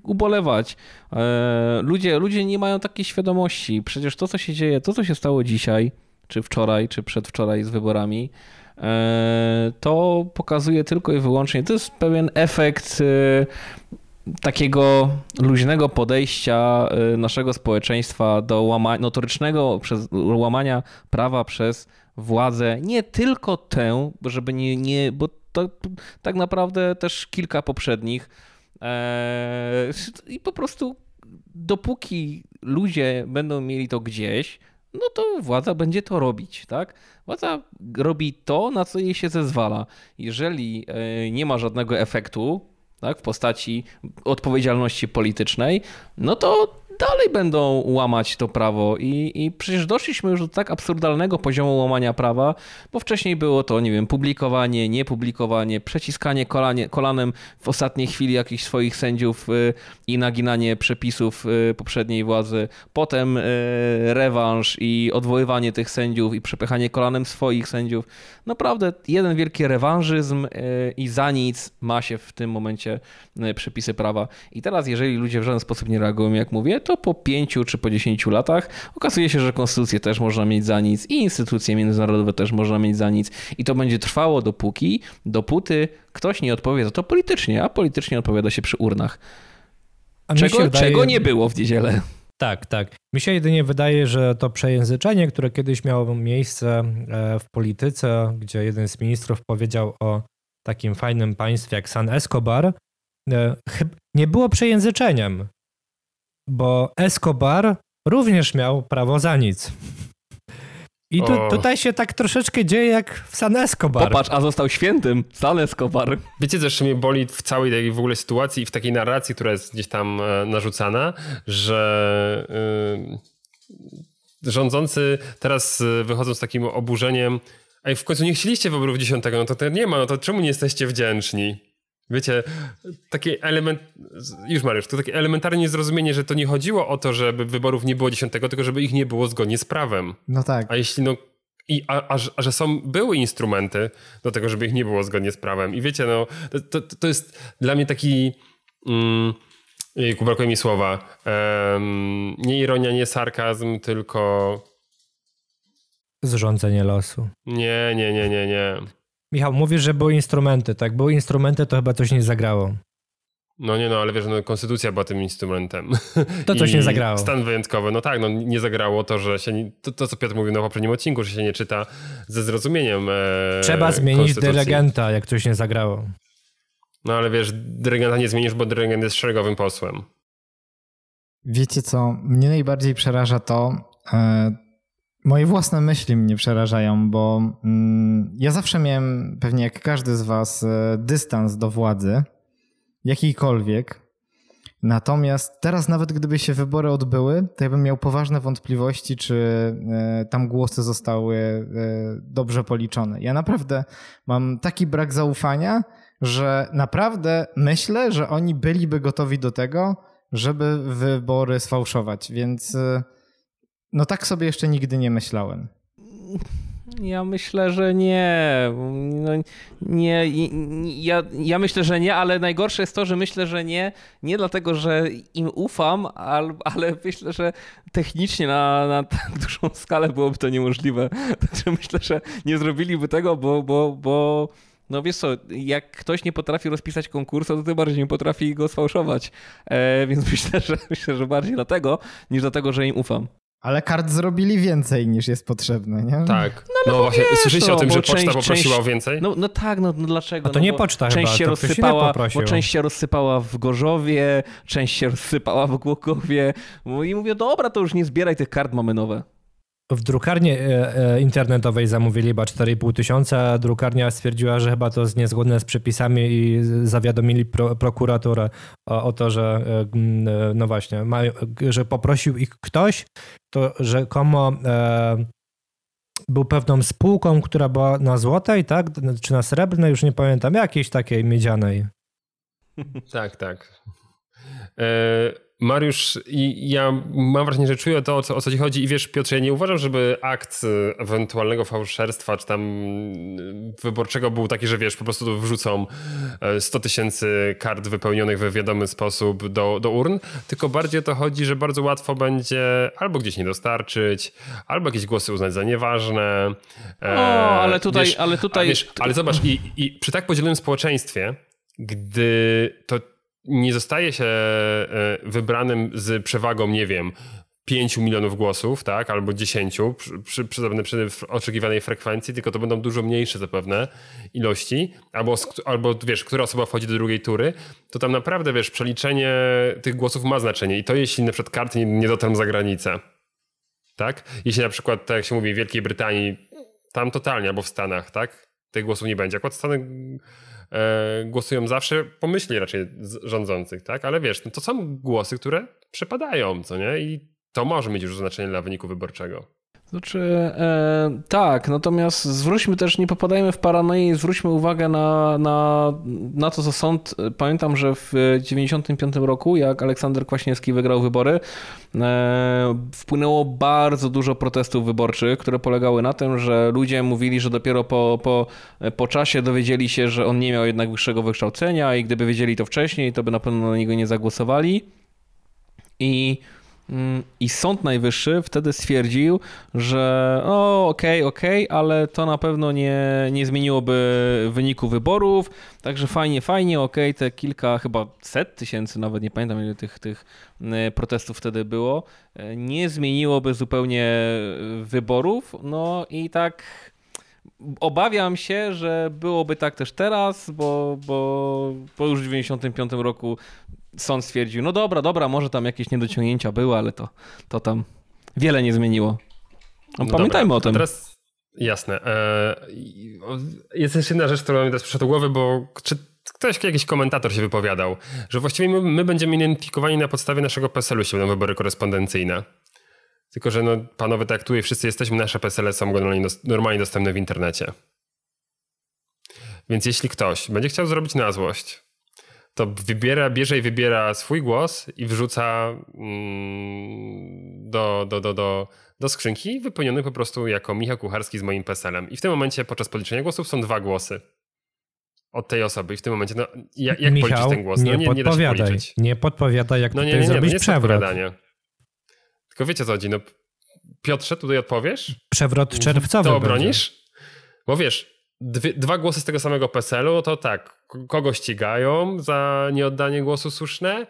ubolewać. E, Ludzie, ludzie nie mają takiej świadomości. Przecież to, co się dzieje, to, co się stało dzisiaj, czy wczoraj, czy przedwczoraj z wyborami, e, to pokazuje tylko i wyłącznie, to jest pewien efekt e, takiego luźnego podejścia y, naszego społeczeństwa do łama- notorycznego przez, łamania prawa przez władzę, nie tylko tę, żeby nie, nie bo to, tak naprawdę też kilka poprzednich Eee, i po prostu dopóki ludzie będą mieli to gdzieś, no to władza będzie to robić, tak? Władza robi to, na co jej się zezwala. Jeżeli e, nie ma żadnego efektu, tak, w postaci odpowiedzialności politycznej, no to dalej będą łamać to prawo i, i przecież doszliśmy już do tak absurdalnego poziomu łamania prawa, bo wcześniej było to, nie wiem, publikowanie, niepublikowanie, przeciskanie kolanie, kolanem w ostatniej chwili jakichś swoich sędziów y, i naginanie przepisów y, poprzedniej władzy, potem y, rewanż i odwoływanie tych sędziów i przepychanie kolanem swoich sędziów. Naprawdę jeden wielki rewanżyzm i za nic ma się w tym momencie przepisy prawa. I teraz, jeżeli ludzie w żaden sposób nie reagują, jak mówię, to po pięciu czy po dziesięciu latach okazuje się, że konstytucję też można mieć za nic i instytucje międzynarodowe też można mieć za nic. I to będzie trwało dopóki, dopóty ktoś nie odpowie za to politycznie, a politycznie odpowiada się przy urnach. Czego, wydaje- czego nie było w niedzielę. Tak, tak. Mi się jedynie wydaje, że to przejęzyczenie, które kiedyś miało miejsce e, w polityce, gdzie jeden z ministrów powiedział o takim fajnym państwie jak San Escobar, e, nie było przejęzyczeniem, bo Escobar również miał prawo za nic. I tu, tutaj się tak troszeczkę dzieje jak w San Escobar. Popatrz, a został świętym. San Escobar. Wiecie, co jeszcze mnie boli w całej tej w ogóle sytuacji i w takiej narracji, która jest gdzieś tam e, narzucana, że y, rządzący teraz y, wychodzą z takim oburzeniem Ej, w końcu nie chcieliście wyborów 10, no to, to nie ma, no to czemu nie jesteście wdzięczni? Wiecie, takie element, już Mariusz, to takie elementarne niezrozumienie, że to nie chodziło o to, żeby wyborów nie było 10, tylko żeby ich nie było zgodnie z prawem. No tak. A jeśli no. I, a, a, że- a że są, były instrumenty do tego, żeby ich nie było zgodnie z prawem. I wiecie, no, to, to, to jest dla mnie taki. Mm, jejku, brakuje mi słowa. Em, nie ironia, nie sarkazm, tylko. Zrządzenie losu. Nie, nie, nie, nie, nie. Michał, mówisz, że były instrumenty, tak? Były instrumenty, to chyba coś nie zagrało. No nie no, ale wiesz, no, konstytucja była tym instrumentem. *laughs* To coś nie zagrało. Stan wyjątkowy, no tak, no nie zagrało to, że się, nie, to, to co Piotr mówił na poprzednim odcinku, że się nie czyta ze zrozumieniem e, Trzeba zmienić dyrygenta, jak coś nie zagrało. No ale wiesz, dyrygenta nie zmienisz, bo dyrygent jest szeregowym posłem. Wiecie co, mnie najbardziej przeraża to, e, moje własne myśli mnie przerażają, bo mm, ja zawsze miałem, pewnie jak każdy z was, e, dystans do władzy, jakiejkolwiek. Natomiast teraz nawet gdyby się wybory odbyły, to ja bym miał poważne wątpliwości, czy e, tam głosy zostały e, dobrze policzone. Ja naprawdę mam taki brak zaufania, że naprawdę myślę, że oni byliby gotowi do tego, żeby wybory sfałszować, więc no tak sobie jeszcze nigdy nie myślałem. Ja myślę, że nie. No, nie ja, ja myślę, że nie, ale najgorsze jest to, że myślę, że nie. Nie dlatego, że im ufam, ale, ale myślę, że technicznie na, na tak dużą skalę byłoby to niemożliwe. *laughs* Także myślę, że nie zrobiliby tego, bo, bo, bo no wiesz co, jak ktoś nie potrafi rozpisać konkursu, to tym bardziej nie potrafi go sfałszować. E, więc *laughs* myślę że, myślę, że bardziej dlatego, niż dlatego, że im ufam. Ale kart zrobili więcej niż jest potrzebne, nie? Tak. No, no właśnie, wiesz, słyszeliście no, o tym, że poczta część- poprosiła część- o więcej? No, no tak, no, no dlaczego? A to no nie poczta część chyba, się to rozsypała. Bo część się rozsypała w Gorzowie, część się rozsypała w Głogowie. No I mówię, dobra, to już nie zbieraj tych kart, mamy nowe. W drukarni e, e, internetowej zamówili chyba 4,5 tysiąca, a drukarnia stwierdziła, że chyba to jest niezgodne z przepisami i zawiadomili pro, prokuraturę o, o to, że e, no właśnie, że poprosił ich ktoś, to rzekomo e, był pewną spółką, która była na złotej, tak? Czy na srebrnej, już nie pamiętam, jakiejś takiej miedzianej. *laughs* Tak, tak. E, Mariusz, i ja mam wrażenie, że czuję to, o co, o co ci chodzi i wiesz, Piotrze, ja nie uważam, żeby akt e, ewentualnego fałszerstwa czy tam e, wyborczego był taki, że wiesz, po prostu tu wrzucą e, 100 tysięcy kart wypełnionych we wiadomy sposób do, do urn, tylko bardziej o to chodzi, że bardzo łatwo będzie albo gdzieś nie dostarczyć, albo jakieś głosy uznać za nieważne. E, O, ale tutaj- wiesz, ale tutaj- Wiesz, ale zobacz, i, i przy tak podzielonym społeczeństwie, gdy to nie zostaje się e, wybranym z przewagą, nie wiem, 5 milionów głosów, tak, albo 10 przy, przy, przy, przy oczekiwanej frekwencji, tylko to będą dużo mniejsze zapewne ilości, albo, albo wiesz, która osoba wchodzi do drugiej tury, to tam naprawdę, wiesz, przeliczenie tych głosów ma znaczenie i to jeśli na przykład karty nie, nie dotrą za granicę, tak? Jeśli na przykład, tak jak się mówi, w Wielkiej Brytanii, tam totalnie, albo w Stanach, tak? Tych głosów nie będzie. Akurat Stany głosują zawsze po myśli raczej rządzących, tak? Ale wiesz, no to są głosy, które przepadają, co nie? I to może mieć już znaczenie dla wyniku wyborczego. Znaczy, e, tak, natomiast zwróćmy też, nie popadajmy w paranoję, zwróćmy uwagę na, na, na to, co sąd. Pamiętam, że w 95 roku, jak Aleksander Kwaśniewski wygrał wybory, e, wpłynęło bardzo dużo protestów wyborczych, które polegały na tym, że ludzie mówili, że dopiero po, po, po czasie dowiedzieli się, że on nie miał jednak wyższego wykształcenia i gdyby wiedzieli to wcześniej, to by na pewno na niego nie zagłosowali. I I Sąd Najwyższy wtedy stwierdził, że o, okej, okej, ale to na pewno nie, nie zmieniłoby wyniku wyborów, także fajnie, fajnie, okej, te kilka, chyba set tysięcy, nawet nie pamiętam ile tych, tych e, protestów wtedy było, e, nie zmieniłoby zupełnie wyborów, no i tak obawiam się, że byłoby tak też teraz, bo, bo, bo już w 95 roku sąd stwierdził, no dobra, dobra, może tam jakieś niedociągnięcia były, ale to, to tam wiele nie zmieniło. No, No pamiętajmy dobra, o tym. Teraz jasne. E, jest jeszcze jedna rzecz, która mi teraz przyszła do głowy, bo czy ktoś, jakiś komentator się wypowiadał, że właściwie my, my będziemy identyfikowani na podstawie naszego PESEL-u, jeśli będą wybory korespondencyjne. Tylko, że no, panowie, tak tu i wszyscy jesteśmy, nasze PESEL są normalnie dostępne w internecie. Więc jeśli ktoś będzie chciał zrobić na złość, to wybiera, bierze i wybiera swój głos i wrzuca mm, do, do, do, do, do skrzynki wypełniony po prostu jako Michał Kucharski z moim PESEL-em. I w tym momencie podczas policzenia głosów są dwa głosy od tej osoby. I w tym momencie, no, jak, jak policzyć Michał, ten głos? nie, No, nie, nie da się podpowiadaj. policzyć. Nie podpowiadaj, jak No nie, nie, nie, to zrobić nie jest przewrot. Tylko wiecie co chodzi, no Piotrze, tutaj odpowiesz? Przewrot czerwcowy To będzie. obronisz? Bo wiesz, dwie, dwa głosy z tego samego PESEL-u, to tak, kogo ścigają za nieoddanie głosu słuszne,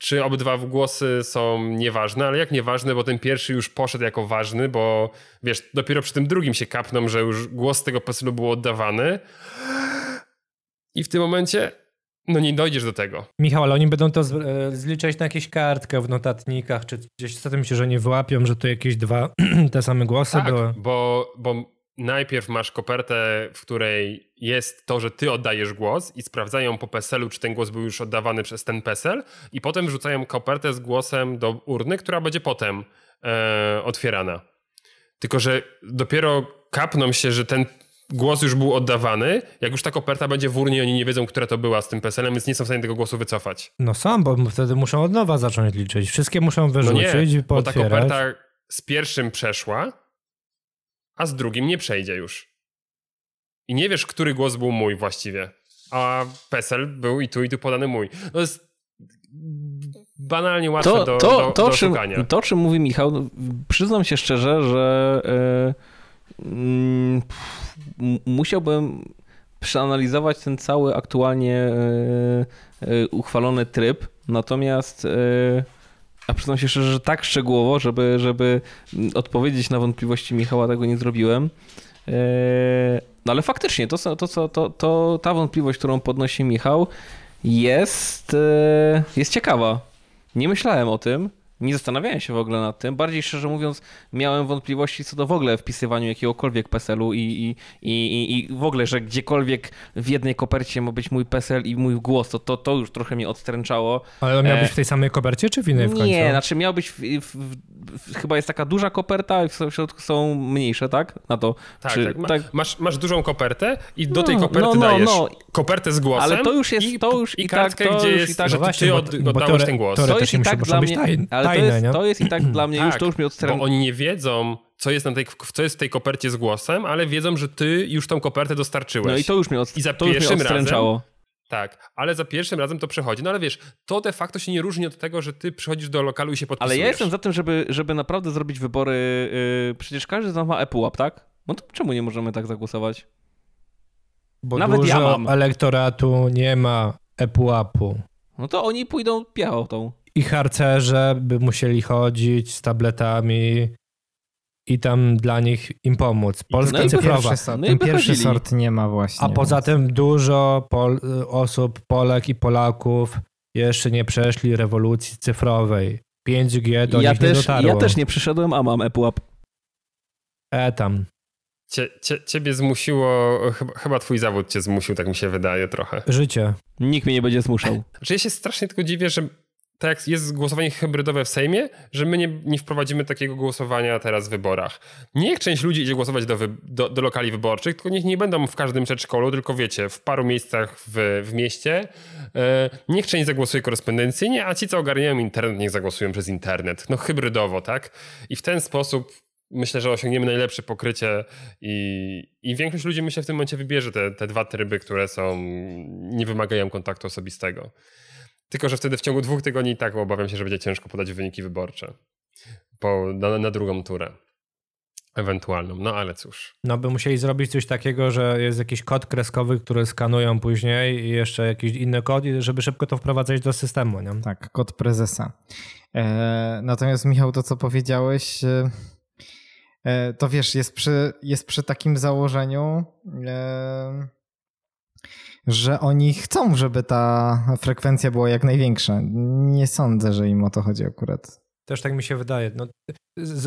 czy obydwa głosy są nieważne, ale jak nieważne, bo ten pierwszy już poszedł jako ważny, bo wiesz, dopiero przy tym drugim się kapną, że już głos z tego PESEL-u był oddawany i w tym momencie no nie dojdziesz do tego. Michał, ale oni będą to e, zliczać na jakieś kartkę w notatnikach, czy gdzieś za tym się, że nie wyłapią, że to jakieś dwa *clears throat* te same głosy tak, były. Bo, bo najpierw masz kopertę, w której jest to, że ty oddajesz głos i sprawdzają po PESEL-u, czy ten głos był już oddawany przez ten PESEL i potem wrzucają kopertę z głosem do urny, która będzie potem e, otwierana. Tylko, że dopiero kapną się, że ten głos już był oddawany, jak już ta koperta będzie w urnie, oni nie wiedzą, która to była z tym PESEL-em, więc nie są w stanie tego głosu wycofać. No sam, bo wtedy muszą od nowa zacząć liczyć. Wszystkie muszą wyrzucić no nie, i bo ta koperta z pierwszym przeszła, a z drugim nie przejdzie już. I nie wiesz, który głos był mój właściwie. A PESEL był i tu, i tu podany mój. To jest banalnie łatwe To, do, to, do, to, do czym, szukania. to, czym mówi Michał, no, przyznam się szczerze, że e, mm, pff, m- musiałbym przeanalizować ten cały aktualnie e, e, uchwalony tryb, natomiast e, a przyznam się szczerze, że tak szczegółowo, żeby, żeby odpowiedzieć na wątpliwości Michała, tego nie zrobiłem. E, No ale faktycznie, to, co- to, to, to ta wątpliwość, którą podnosi Michał, jest, e, jest ciekawa. Nie myślałem o tym, nie zastanawiałem się w ogóle nad tym. Bardziej szczerze mówiąc, miałem wątpliwości co do w ogóle wpisywaniu jakiegokolwiek PESEL-u i, i, i, i, w ogóle, że gdziekolwiek w jednej kopercie ma być mój PESEL i mój głos, to, to, to już trochę mnie odstręczało. Ale miał E, być w tej samej kopercie, czy w innej w końcu? Nie, znaczy miał być, w, w, w, chyba jest taka duża koperta i w środku są mniejsze, tak? Na to. Tak, czy, tak. Ma, Masz, masz dużą kopertę i do No, tej koperty no, no, dajesz no. kopertę z głosem. Ale to już jest- i, to już i i tak- kartkę, to gdzie już jest, i tak- że No ty, właśnie, ty od, bo oddałeś teore- ten głos. to jest i tak dla mnie, tajne, ale to, jest, nie? to jest i tak dla mnie już, to już mnie odstręcza. Bo oni nie wiedzą, co jest, na tej, co jest w tej kopercie z głosem, ale wiedzą, że ty już tą kopertę dostarczyłeś. No i to już mnie, od, I za to już mnie pierwszym odstręczało. Tak, ale za pierwszym razem to przechodzi. No ale wiesz, to de facto się nie różni od tego, że ty przychodzisz do lokalu i się Ale podpisujesz. ja jestem za tym, żeby, żeby naprawdę zrobić wybory. Yy, przecież każdy z nas ma ePUAP, tak? No to czemu nie możemy tak zagłosować? Bo Nawet ja dużo mam. elektoratu nie ma ePUAP-u. No to oni pójdą piechotą. I harcerze by musieli chodzić z tabletami i tam dla nich im pomóc. Polska No cyfrowa. Pierwszy sort, No ten pierwszy sort nie ma właśnie. A poza więc- tym dużo Pol osób, Polek i Polaków jeszcze nie przeszli rewolucji cyfrowej. 5G do Ja nich nie też, dotarło. ja też nie przyszedłem, a mam ePUAP. E tam. Cie, cie, ciebie zmusiło, chyba, chyba twój zawód cię zmusił, tak mi się wydaje trochę. Życie. Nikt mnie nie będzie zmuszał. Znaczy ja się strasznie tylko dziwię, że tak jest głosowanie hybrydowe w Sejmie, że my nie, nie wprowadzimy takiego głosowania teraz w wyborach. Niech część ludzi idzie głosować do, wy, do, do lokali wyborczych, tylko niech nie będą w każdym przedszkolu, tylko wiecie, w paru miejscach w, w mieście. E, niech część zagłosuje korespondencyjnie, a ci, co ogarniają internet, niech zagłosują przez internet. No hybrydowo, tak? I w ten sposób myślę, że osiągniemy najlepsze pokrycie i, i większość ludzi myślę w tym momencie wybierze te, te dwa tryby, które są, nie wymagają kontaktu osobistego. Tylko, że wtedy w ciągu dwóch tygodni i tak obawiam się, że będzie ciężko podać wyniki wyborcze po, na, na drugą turę. Ewentualną, no ale cóż. No by musieli zrobić coś takiego, że jest jakiś kod kreskowy, który skanują później i jeszcze jakiś inny kod, żeby szybko to wprowadzać do systemu, nie? Tak, kod prezesa. E, natomiast Michał, to co powiedziałeś, e, e, to wiesz, jest przy, jest przy takim założeniu, e, że oni chcą, żeby ta frekwencja była jak największa. Nie sądzę, że im o to chodzi akurat. Też tak mi się wydaje. No,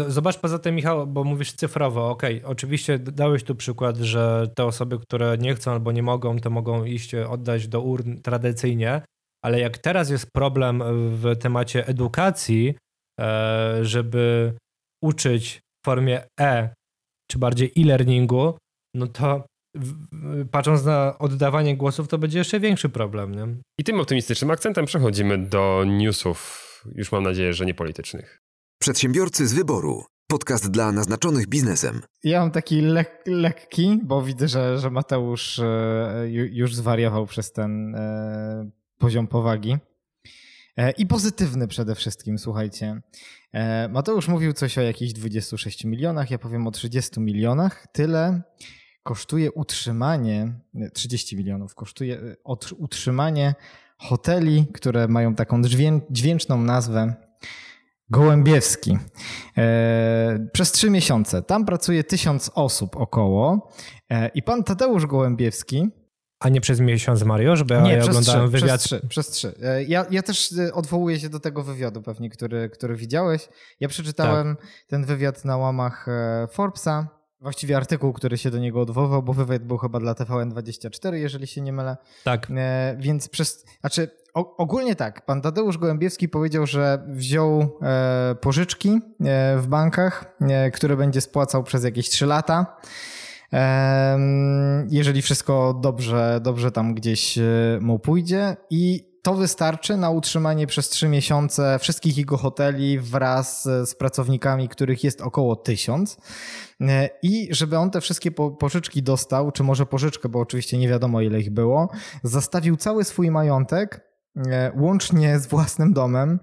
zobacz poza tym, Michał, bo mówisz cyfrowo. Okej, oczywiście dałeś tu przykład, że te osoby, które nie chcą albo nie mogą, to mogą iść oddać do urn tradycyjnie, ale jak teraz jest problem w temacie edukacji, e, żeby uczyć w formie e, czy bardziej e-learningu, no to patrząc na oddawanie głosów, to będzie jeszcze większy problem, nie? I tym optymistycznym akcentem przechodzimy do newsów, już mam nadzieję, że niepolitycznych. Przedsiębiorcy z wyboru. Podcast dla naznaczonych biznesem. Ja mam taki lek, lekki, bo widzę, że, że Mateusz e, ju- już zwariował przez ten e, poziom powagi. E, I pozytywny przede wszystkim, słuchajcie. Mateusz mówił coś o jakichś 26 milionach, ja powiem o 30 milionach. Tyle kosztuje utrzymanie, 30 milionów kosztuje e, utrzymanie hoteli, które mają taką dźwięczną nazwę Gołębiewski. E, przez trzy miesiące. Tam pracuje tysiąc osób około. E, I pan Tadeusz Gołębiewski. A nie przez miesiąc, Mariusz? Bo nie, ja oglądałem trzy, wywiad. Przez trzy, przez trzy. Ja, ja też odwołuję się do tego wywiadu pewnie, który, który widziałeś. Ja przeczytałem tak. ten wywiad na łamach Forbesa. Właściwie artykuł, który się do niego odwoływał, bo wywiad był chyba dla TVN24, jeżeli się nie mylę. Tak. E, więc przez. Znaczy, o, ogólnie tak. Pan Tadeusz Gołębiewski powiedział, że wziął e, pożyczki e, w bankach, e, które będzie spłacał przez jakieś 3 lata. Jeżeli wszystko dobrze, dobrze tam gdzieś e, mu pójdzie. I to wystarczy na utrzymanie przez trzy miesiące wszystkich jego hoteli wraz z pracownikami, których jest około tysiąc. I żeby on te wszystkie pożyczki dostał, czy może pożyczkę, bo oczywiście nie wiadomo ile ich było, zastawił cały swój majątek e, łącznie z własnym domem,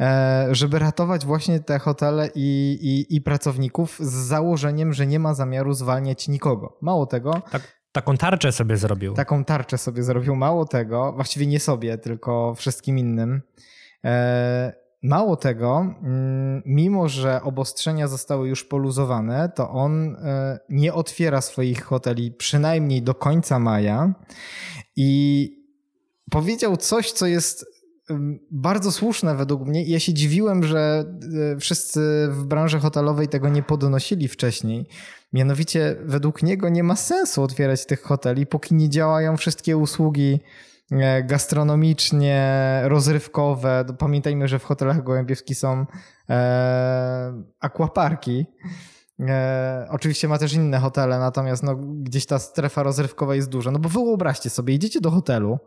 e, żeby ratować właśnie te hotele i, i, i pracowników z założeniem, że nie ma zamiaru zwalniać nikogo. Mało tego. Tak, Taką tarczę sobie zrobił. Taką tarczę sobie zrobił. Mało tego, właściwie nie sobie, tylko wszystkim innym. E, mało tego, mm, mimo że obostrzenia zostały już poluzowane, to on e, nie otwiera swoich hoteli przynajmniej do końca maja i powiedział coś, co jest bardzo słuszne według mnie. Ja się dziwiłem, że e, wszyscy w branży hotelowej tego nie podnosili wcześniej. Mianowicie, według niego nie ma sensu otwierać tych hoteli, póki nie działają wszystkie usługi e, gastronomicznie, rozrywkowe. Pamiętajmy, że w hotelach gołębiewskich są e, aquaparki. E, oczywiście ma też inne hotele, natomiast no, gdzieś ta strefa rozrywkowa jest duża. No bo wyobraźcie sobie, idziecie do hotelu,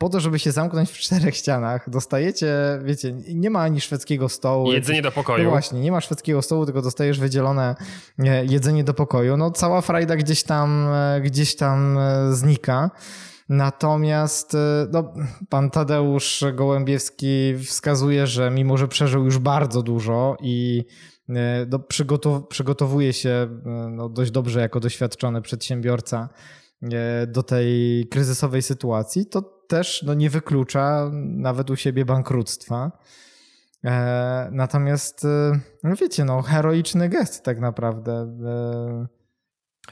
po to, żeby się zamknąć w czterech ścianach, dostajecie, wiecie, nie ma ani szwedzkiego stołu. Jedzenie do pokoju. No właśnie, nie ma szwedzkiego stołu, tylko dostajesz wydzielone e, jedzenie do pokoju. No cała frajda gdzieś tam, e, gdzieś tam e, znika. Natomiast no, pan Tadeusz Gołębiewski wskazuje, że mimo, że przeżył już bardzo dużo i do, przygotow przygotowuje się no, dość dobrze jako doświadczony przedsiębiorca do tej kryzysowej sytuacji, to też no, nie wyklucza nawet u siebie bankructwa. E, natomiast, e, no wiecie, no, heroiczny gest tak naprawdę. E...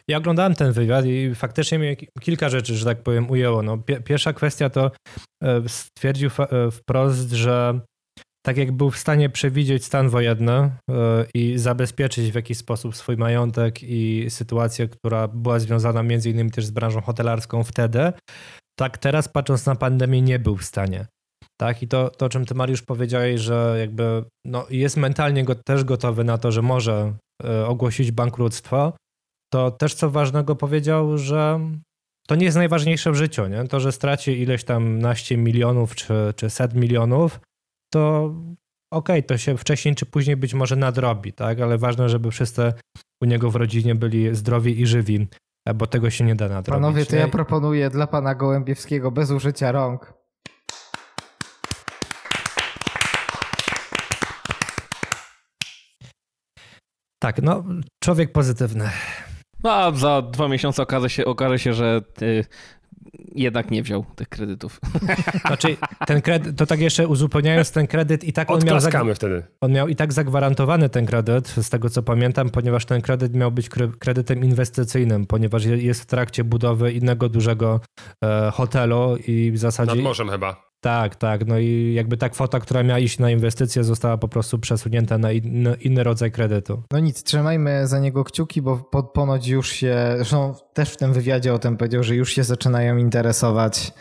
Ja oglądałem ten wywiad i faktycznie mnie kilka rzeczy, że tak powiem, ujęło. No, pierwsza kwestia to e, stwierdził e, wprost, że tak jak był w stanie przewidzieć stan wojenny i zabezpieczyć w jakiś sposób swój majątek i sytuację, która była związana między innymi też z branżą hotelarską wtedy, tak teraz patrząc na pandemię nie był w stanie. Tak, i to, to o czym ty Mariusz powiedziałeś, że jakby no, jest mentalnie go, też gotowy na to, że może y, ogłosić bankructwo, to też co ważnego powiedział, że to nie jest najważniejsze w życiu, nie? To, że straci ileś tam naście milionów czy, czy set milionów, to okej, okay, to się wcześniej czy później być może nadrobi, tak? Ale ważne, żeby wszyscy u niego w rodzinie byli zdrowi i żywi bo tego się nie da nadrobić. Panowie, to ja proponuję dla pana Gołębiewskiego bez użycia rąk. Tak, no człowiek pozytywny. No a za dwa miesiące okaże się, okaże się że y, jednak nie wziął tych kredytów. *laughs* Znaczy, ten kredyt, to tak jeszcze uzupełniając ten kredyt i tak on miał, wtedy. on miał i tak zagwarantowany ten kredyt, z tego co pamiętam, ponieważ ten kredyt miał być kredytem inwestycyjnym, ponieważ jest w trakcie budowy innego dużego e, hotelu i w zasadzie... Nad morzem chyba. Tak, tak. No i jakby ta kwota, która miała iść na inwestycje, została po prostu przesunięta na inny, inny rodzaj kredytu. No nic, trzymajmy za niego kciuki, bo ponoć już się, zresztą też w tym wywiadzie o tym powiedział, że już się zaczynają interesować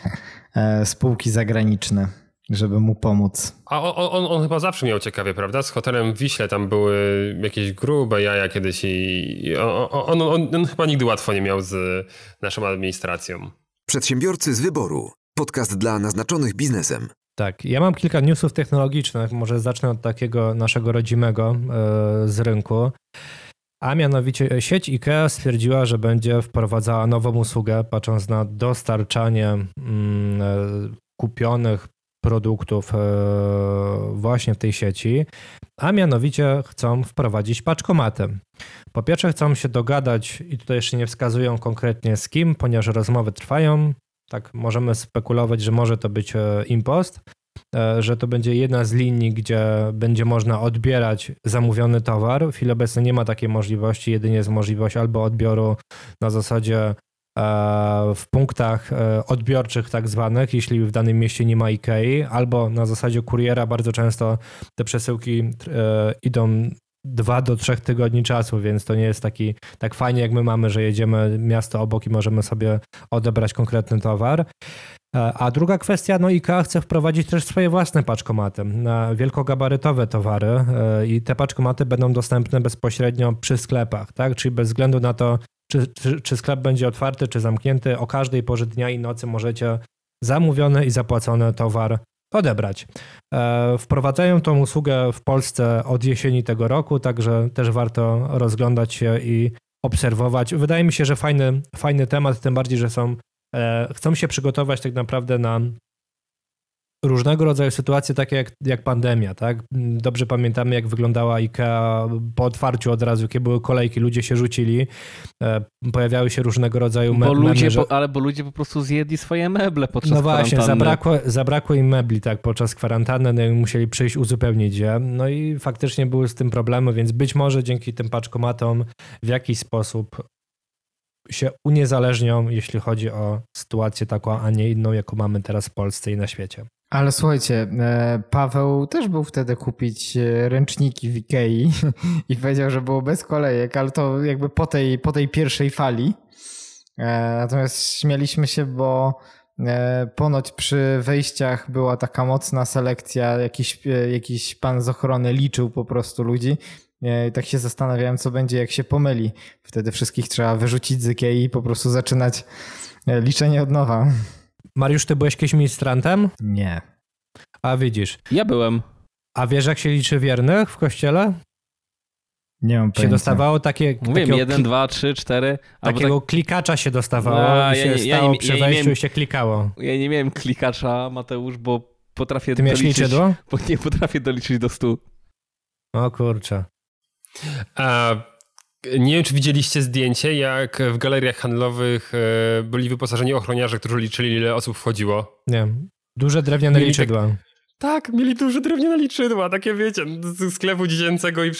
e, spółki zagraniczne żeby mu pomóc. A on, on, on, chyba zawsze miał ciekawie, prawda? Z hotelem w Wiśle tam były jakieś grube jaja kiedyś i on, on, on chyba nigdy łatwo nie miał z naszą administracją. Przedsiębiorcy z wyboru. Podcast dla naznaczonych biznesem. Tak, ja mam kilka newsów technologicznych. Może zacznę od takiego naszego rodzimego e, z rynku. A mianowicie sieć IKEA stwierdziła, że będzie wprowadzała nową usługę, patrząc na dostarczanie mm, e, kupionych produktów e, właśnie w tej sieci, a mianowicie chcą wprowadzić paczkomaty. Po pierwsze chcą się dogadać i tutaj jeszcze nie wskazują konkretnie z kim, ponieważ rozmowy trwają. Tak, możemy spekulować, że może to być e, impost, że to będzie jedna z linii, gdzie będzie można odbierać zamówiony towar. W chwili obecnej nie ma takiej możliwości, jedynie jest możliwość albo odbioru na zasadzie w punktach odbiorczych tak zwanych, jeśli w danym mieście nie ma IKEA, albo na zasadzie kuriera bardzo często te przesyłki idą dwa do trzech tygodni czasu, więc to nie jest taki tak fajnie jak my mamy, że jedziemy miasto obok i możemy sobie odebrać konkretny towar. A druga kwestia, no IKEA chce wprowadzić też swoje własne paczkomaty na wielkogabarytowe towary i te paczkomaty będą dostępne bezpośrednio przy sklepach, tak? Czyli bez względu na to, czy, czy, czy sklep będzie otwarty, czy zamknięty, o każdej porze dnia i nocy możecie zamówiony i zapłacony towar odebrać. E, wprowadzają tą usługę w Polsce od jesieni tego roku, także też warto rozglądać się i obserwować. Wydaje mi się, że fajny, fajny temat, tym bardziej, że są, e, chcą się przygotować tak naprawdę na różnego rodzaju sytuacje, takie jak, jak pandemia, tak? Dobrze pamiętamy, jak wyglądała IKEA po otwarciu od razu, jakie były kolejki, ludzie się rzucili, e, pojawiały się różnego rodzaju me- bo ludzie, że... po, Ale bo ludzie po prostu zjedli swoje meble podczas No właśnie, zabrakło, zabrakło im mebli tak podczas kwarantanny, no i musieli przyjść uzupełnić je, no i faktycznie były z tym problemy, więc być może dzięki tym paczkomatom w jakiś sposób się uniezależnią, jeśli chodzi o sytuację taką, a nie inną, jaką mamy teraz w Polsce i na świecie. Ale słuchajcie, e, Paweł też był wtedy kupić e, ręczniki w Ikei *laughs* i powiedział, że było bez kolejek, ale to jakby po tej, po tej pierwszej fali. E, natomiast śmialiśmy się, bo ponoć przy wejściach była taka mocna selekcja, jakiś, jakiś pan z ochrony liczył po prostu ludzi. I tak się zastanawiałem, co będzie, jak się pomyli. Wtedy wszystkich trzeba wyrzucić z Ikei i po prostu zaczynać liczenie od nowa. Mariusz, ty byłeś kiedyś ministrantem? Nie. A widzisz. Ja byłem. A wiesz, jak się liczy wiernych w kościele? Nie mam Się pojęcia. dostawało takie... Kli- dwa, trzy, cztery. albo Takiego klikacza się dostawało A, i ja się nie- ja stało nie- przy ja nie wejściu miałem- i się klikało. Tak, ja nie miałem klikacza, Mateusz, bo potrafię Ty miałeś doliczyć... liczydło? *laughs* Bo nie potrafię doliczyć do stu. O kurczę. A nie wiem, czy widzieliście zdjęcie, jak w galeriach handlowych e, byli wyposażeni ochroniarze, którzy liczyli, ile osób wchodziło. Nie. Duże drewniane Mieli tak- liczydła. Tak, mieli duże drewniane liczydła, takie wiecie, z sklepu dziecięcego i *laughs*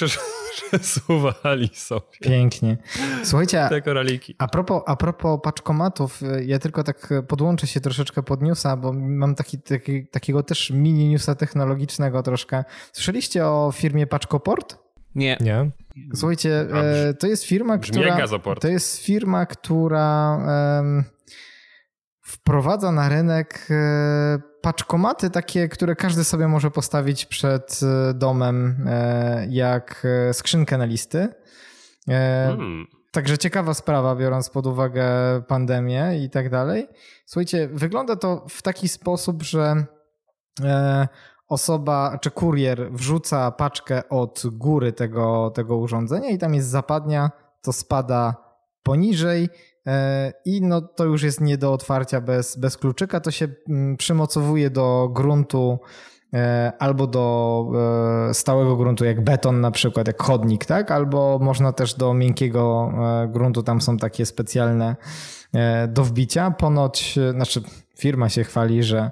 przesuwali sobie Pięknie. Słuchajcie, te koraliki. A propos, a propos paczkomatów, ja tylko tak podłączę się troszeczkę pod newsa, bo mam taki, taki, takiego też mini newsa technologicznego troszkę. Słyszeliście o firmie Paczkoport? Nie. Nie? Słuchajcie, e, to jest firma, brzmi która. To jest firma, która em, wprowadza na rynek e, paczkomaty takie, które każdy sobie może postawić przed e, domem, e, jak e, skrzynkę na listy. E, Hmm. Także ciekawa sprawa, biorąc pod uwagę pandemię i tak dalej. Słuchajcie, wygląda to w taki sposób, że e, osoba czy kurier wrzuca paczkę od góry tego, tego urządzenia i tam jest zapadnia, to spada poniżej e, i no to już jest nie do otwarcia bez, bez kluczyka, to się mm, przymocowuje do gruntu e, albo do e, stałego gruntu, jak beton na przykład, jak chodnik, tak? Albo można też do miękkiego gruntu, tam są takie specjalne do wbicia. Ponoć, znaczy firma się chwali, że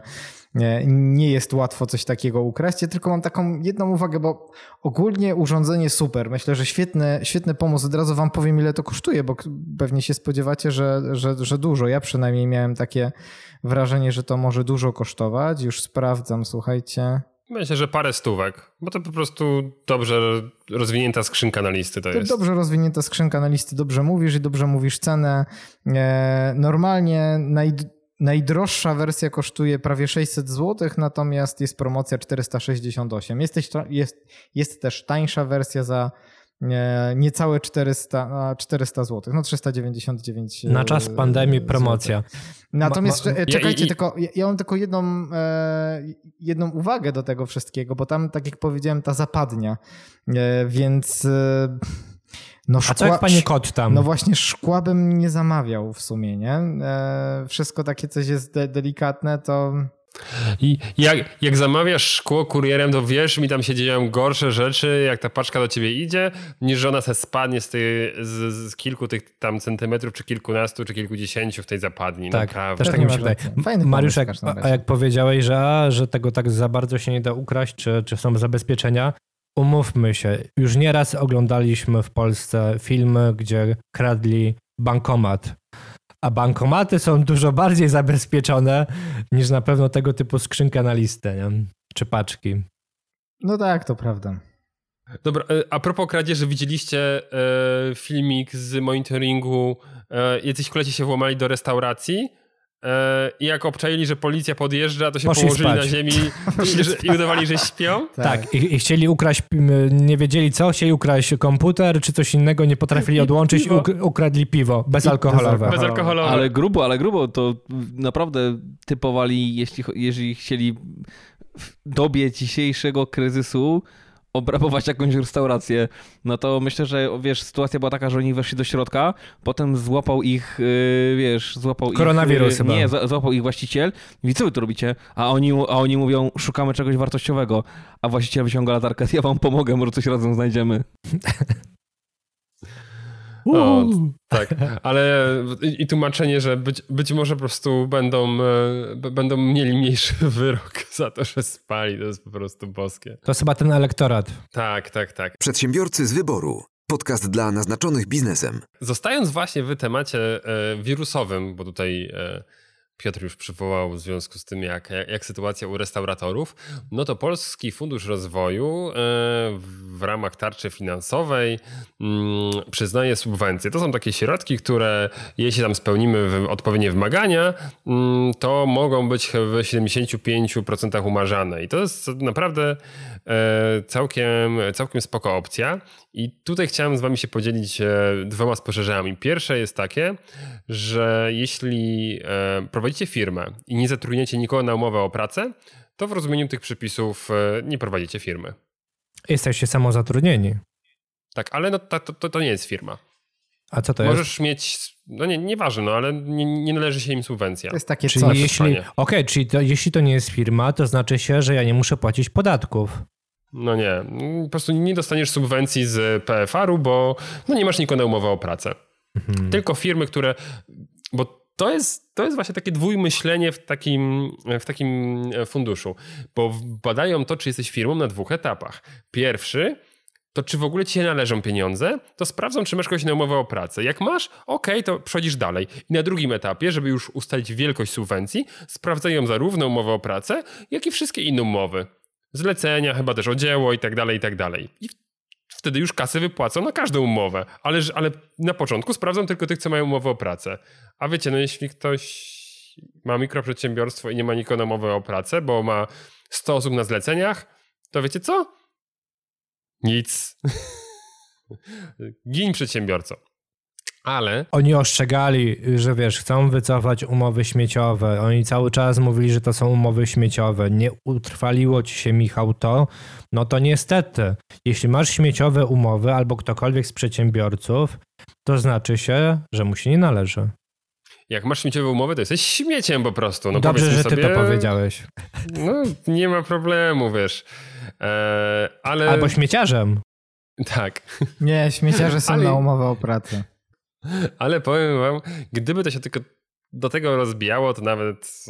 nie, jest łatwo coś takiego ukraść. Ja tylko mam taką jedną uwagę, bo ogólnie urządzenie super. Myślę, że świetny, świetny pomysł. Od razu wam powiem, ile to kosztuje, bo pewnie się spodziewacie, że, że, że dużo. Ja przynajmniej miałem takie wrażenie, że to może dużo kosztować. Już sprawdzam, słuchajcie. Myślę, że parę stówek, bo to po prostu dobrze rozwinięta skrzynka na listy to To jest. dobrze rozwinięta skrzynka na listy, dobrze mówisz i dobrze mówisz cenę. E, Normalnie naj, najdroższa wersja kosztuje prawie 600 zł, natomiast jest promocja 468. Jest też, jest, jest też tańsza wersja za e, niecałe 400, a, 400 zł, no 399 Na czas e, pandemii promocja. Natomiast Ma- ma- cze- czekajcie, i- i- tylko ja, mam tylko jedną, e, jedną uwagę do tego wszystkiego, bo tam, tak jak powiedziałem, ta zapadnia, e, więc no A co jak panie kot tam? no właśnie szkła bym nie zamawiał w sumie, nie? E, wszystko takie coś jest de- delikatne, to I jak, jak zamawiasz szkło kurierem, to wiesz, mi tam się dzieją gorsze rzeczy, jak ta paczka do ciebie idzie, niż że ona se spadnie z, tej, z, z kilku tych tam centymetrów, czy kilkunastu, czy kilkudziesięciu w tej zapadni. Tak, Naprawdę. też tak mi się wydaje. Fajny Mariusz, jak, a jak powiedziałeś, że, że tego tak za bardzo się nie da ukraść, czy, czy są zabezpieczenia, umówmy się, już nieraz oglądaliśmy w Polsce filmy, gdzie kradli bankomat. A bankomaty są dużo bardziej zabezpieczone niż na pewno tego typu skrzynka na listę, nie? czy paczki. No tak, to prawda. Dobra, e, a propos kradzieży, widzieliście e, filmik z monitoringu, e, jacyś koleci się włamali do restauracji i jak obczaili, że policja podjeżdża, to się Poszli położyli spać. na ziemi *laughs* i, że, i udawali, że śpią? *laughs* Tak, i, i chcieli ukraść, nie wiedzieli co, chcieli ukraść komputer czy coś innego, nie potrafili I odłączyć i piwo. uk- ukradli piwo bezalkoholowe. Bezalkoholowe. Ale grubo, ale grubo to naprawdę typowali, jeśli, jeżeli chcieli w dobie dzisiejszego kryzysu obrabować jakąś restaurację, no to myślę, że wiesz, sytuacja była taka, że oni weszli do środka, potem złapał ich, yy, wiesz, złapał Koronawirus ich... chyba. Nie, za- złapał ich właściciel i co wy tu robicie? A oni, a oni mówią, szukamy czegoś wartościowego, a właściciel wyciąga latarkę, *laughs* ja wam pomogę, może coś razem znajdziemy. *laughs* O, tak, ale i, i tłumaczenie, że być, być może po prostu będą, e, b- będą mieli mniejszy *laughs* wyrok za to, że spali, to jest po prostu boskie. To jest chyba ten elektorat. Tak, tak, tak. Przedsiębiorcy z wyboru. Podcast dla naznaczonych biznesem. Zostając właśnie w temacie e, wirusowym, bo tutaj e, Piotr już przywołał w związku z tym, jak, jak, sytuacja u restauratorów, no to Polski Fundusz Rozwoju e, w ramach tarczy finansowej mm, przyznaje subwencje. To są takie środki, które jeśli tam spełnimy odpowiednie wymagania, mm, to mogą być w 75% umarzane. I to jest naprawdę e, całkiem, całkiem spoko opcja. I tutaj chciałem z wami się podzielić e, dwoma spostrzeżeniami. Pierwsze jest takie, że jeśli e, prowadzicie firmę i nie zatrudniacie nikogo na umowę o pracę, to w rozumieniu tych przepisów e, nie prowadzicie firmy. Jesteście samozatrudnieni. Tak, ale no, to, to, to nie jest firma. A co to jest? Możesz mieć, no nie, nieważne, no ale nie, nie należy się im subwencja. To jest takie Czyli coś. jeśli, okej, czyli to, jeśli to nie jest firma, to znaczy się, że ja nie muszę płacić podatków. No nie, po prostu nie dostaniesz subwencji z PFR-u, bo no nie masz nikogo na umowę o pracę. Mhm. Tylko firmy, które. Bo to jest, to jest właśnie takie dwójmyślenie w takim, w takim funduszu. Bo badają to, czy jesteś firmą na dwóch etapach. Pierwszy. To czy w ogóle ci się należą pieniądze, to sprawdzą, czy masz kogoś na umowę o pracę. Jak masz, okej, to przechodzisz dalej. I na drugim etapie, żeby już ustalić wielkość subwencji, sprawdzają zarówno umowę o pracę, jak i wszystkie inne umowy. Zlecenia, chyba też o dzieło i tak dalej, i tak dalej. I wtedy już kasy wypłacą na każdą umowę, ale, ale na początku sprawdzą tylko tych, co mają umowę o pracę. A wiecie, no jeśli ktoś ma mikroprzedsiębiorstwo i nie ma nikogo na umowę o pracę, bo ma 100 osób na zleceniach, to wiecie co? Nic. *laughs* Gin przedsiębiorco. Ale Oni ostrzegali, że wiesz, chcą wycofać umowy śmieciowe. Oni cały czas mówili, że to są umowy śmieciowe. Nie utrwaliło ci się, Michał, to. No to niestety, jeśli masz śmieciowe umowy albo ktokolwiek z przedsiębiorców, to znaczy się, że mu się nie należy. jak masz śmieciowe umowy, to jesteś śmieciem po prostu. No Dobrze, że ty sobie, to powiedziałeś. No, nie ma problemu, wiesz. E, ale... Albo śmieciarzem. Tak. Nie, śmieciarze są Ale- na umowę o pracę. Ale powiem wam, gdyby to się tylko do tego rozbijało, to nawet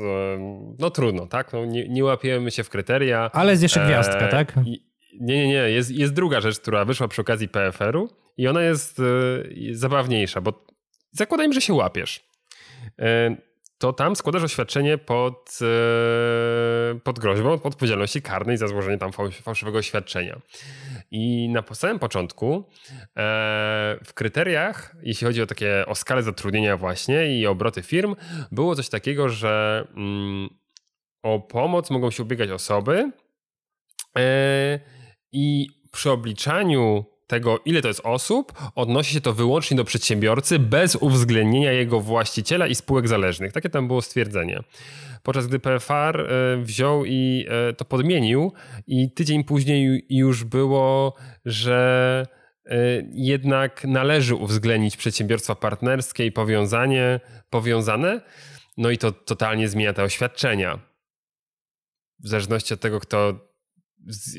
no trudno, tak? No, nie, nie łapiemy się w kryteria. Ale jest jeszcze gwiazdka, E, tak? Nie, nie, nie. Jest, jest druga rzecz, która wyszła przy okazji PFR-u i ona jest e, zabawniejsza, bo zakładajmy, że się łapiesz. E, to tam składasz oświadczenie pod, e, pod groźbą odpowiedzialności karnej za złożenie tam fałsz- fałszywego oświadczenia. I na samym początku e, w kryteriach, jeśli chodzi o takie o skalę zatrudnienia właśnie i obroty firm, było coś takiego, że mm, o pomoc mogą się ubiegać osoby e, i przy obliczaniu tego, ile to jest osób, odnosi się to wyłącznie do przedsiębiorcy bez uwzględnienia jego właściciela i spółek zależnych. Takie tam było stwierdzenie. Podczas gdy PFR e, wziął i e, to podmienił i tydzień później już było, że e, jednak należy uwzględnić przedsiębiorstwa partnerskie i powiązanie, powiązane, no i to totalnie zmienia te oświadczenia. w zależności od tego, kto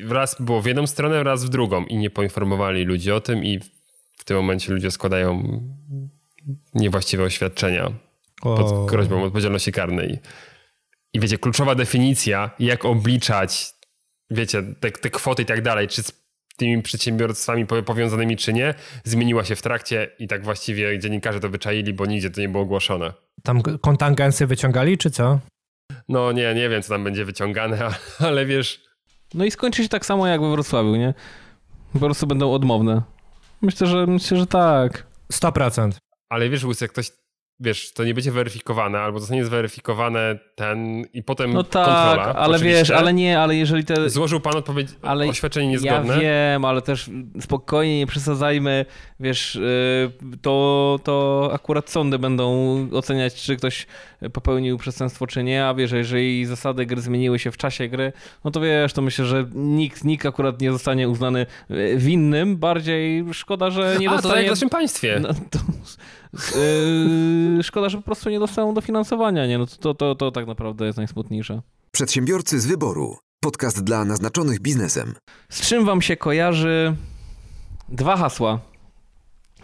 raz było w jedną stronę, raz w drugą i nie poinformowali ludzi o tym i w tym momencie ludzie składają niewłaściwe oświadczenia pod groźbą odpowiedzialności karnej. I wiecie, kluczowa definicja, jak obliczać, wiecie, te, te kwoty i tak dalej, czy z tymi przedsiębiorstwami powiązanymi, czy nie, zmieniła się w trakcie i tak właściwie dziennikarze to wyczaili, bo nigdzie to nie było ogłoszone. Tam kontangencje wyciągali, czy co? No nie, nie wiem, co tam będzie wyciągane, *laughs* ale wiesz... No i skończy się tak samo jak we Wrocławiu, nie? Po prostu będą odmowne. Myślę, że myślę, że tak. 100%. Ale wiesz, Łysek, ktoś wiesz, to nie będzie weryfikowane, albo zostanie zweryfikowane ten i potem no tak, kontrola. ale wiesz, ale nie, ale jeżeli te... Złożył pan odpowiedź, ale oświadczenie niezgodne. Ja wiem, ale też spokojnie, nie przesadzajmy, wiesz, y, to, to akurat sądy będą oceniać, czy ktoś popełnił przestępstwo, czy nie, a wiesz, jeżeli zasady gry zmieniły się w czasie gry, no to wiesz, to myślę, że nikt, nikt akurat nie zostanie uznany winnym, bardziej szkoda, że nie a, dostanie... to tak jak w naszym państwie. No, to... Yy, szkoda, że po prostu nie dostaną dofinansowania, nie? No to, to, to tak naprawdę jest najsmutniejsze. Przedsiębiorcy z wyboru. Podcast dla naznaczonych biznesem. Z czym wam się kojarzy dwa hasła?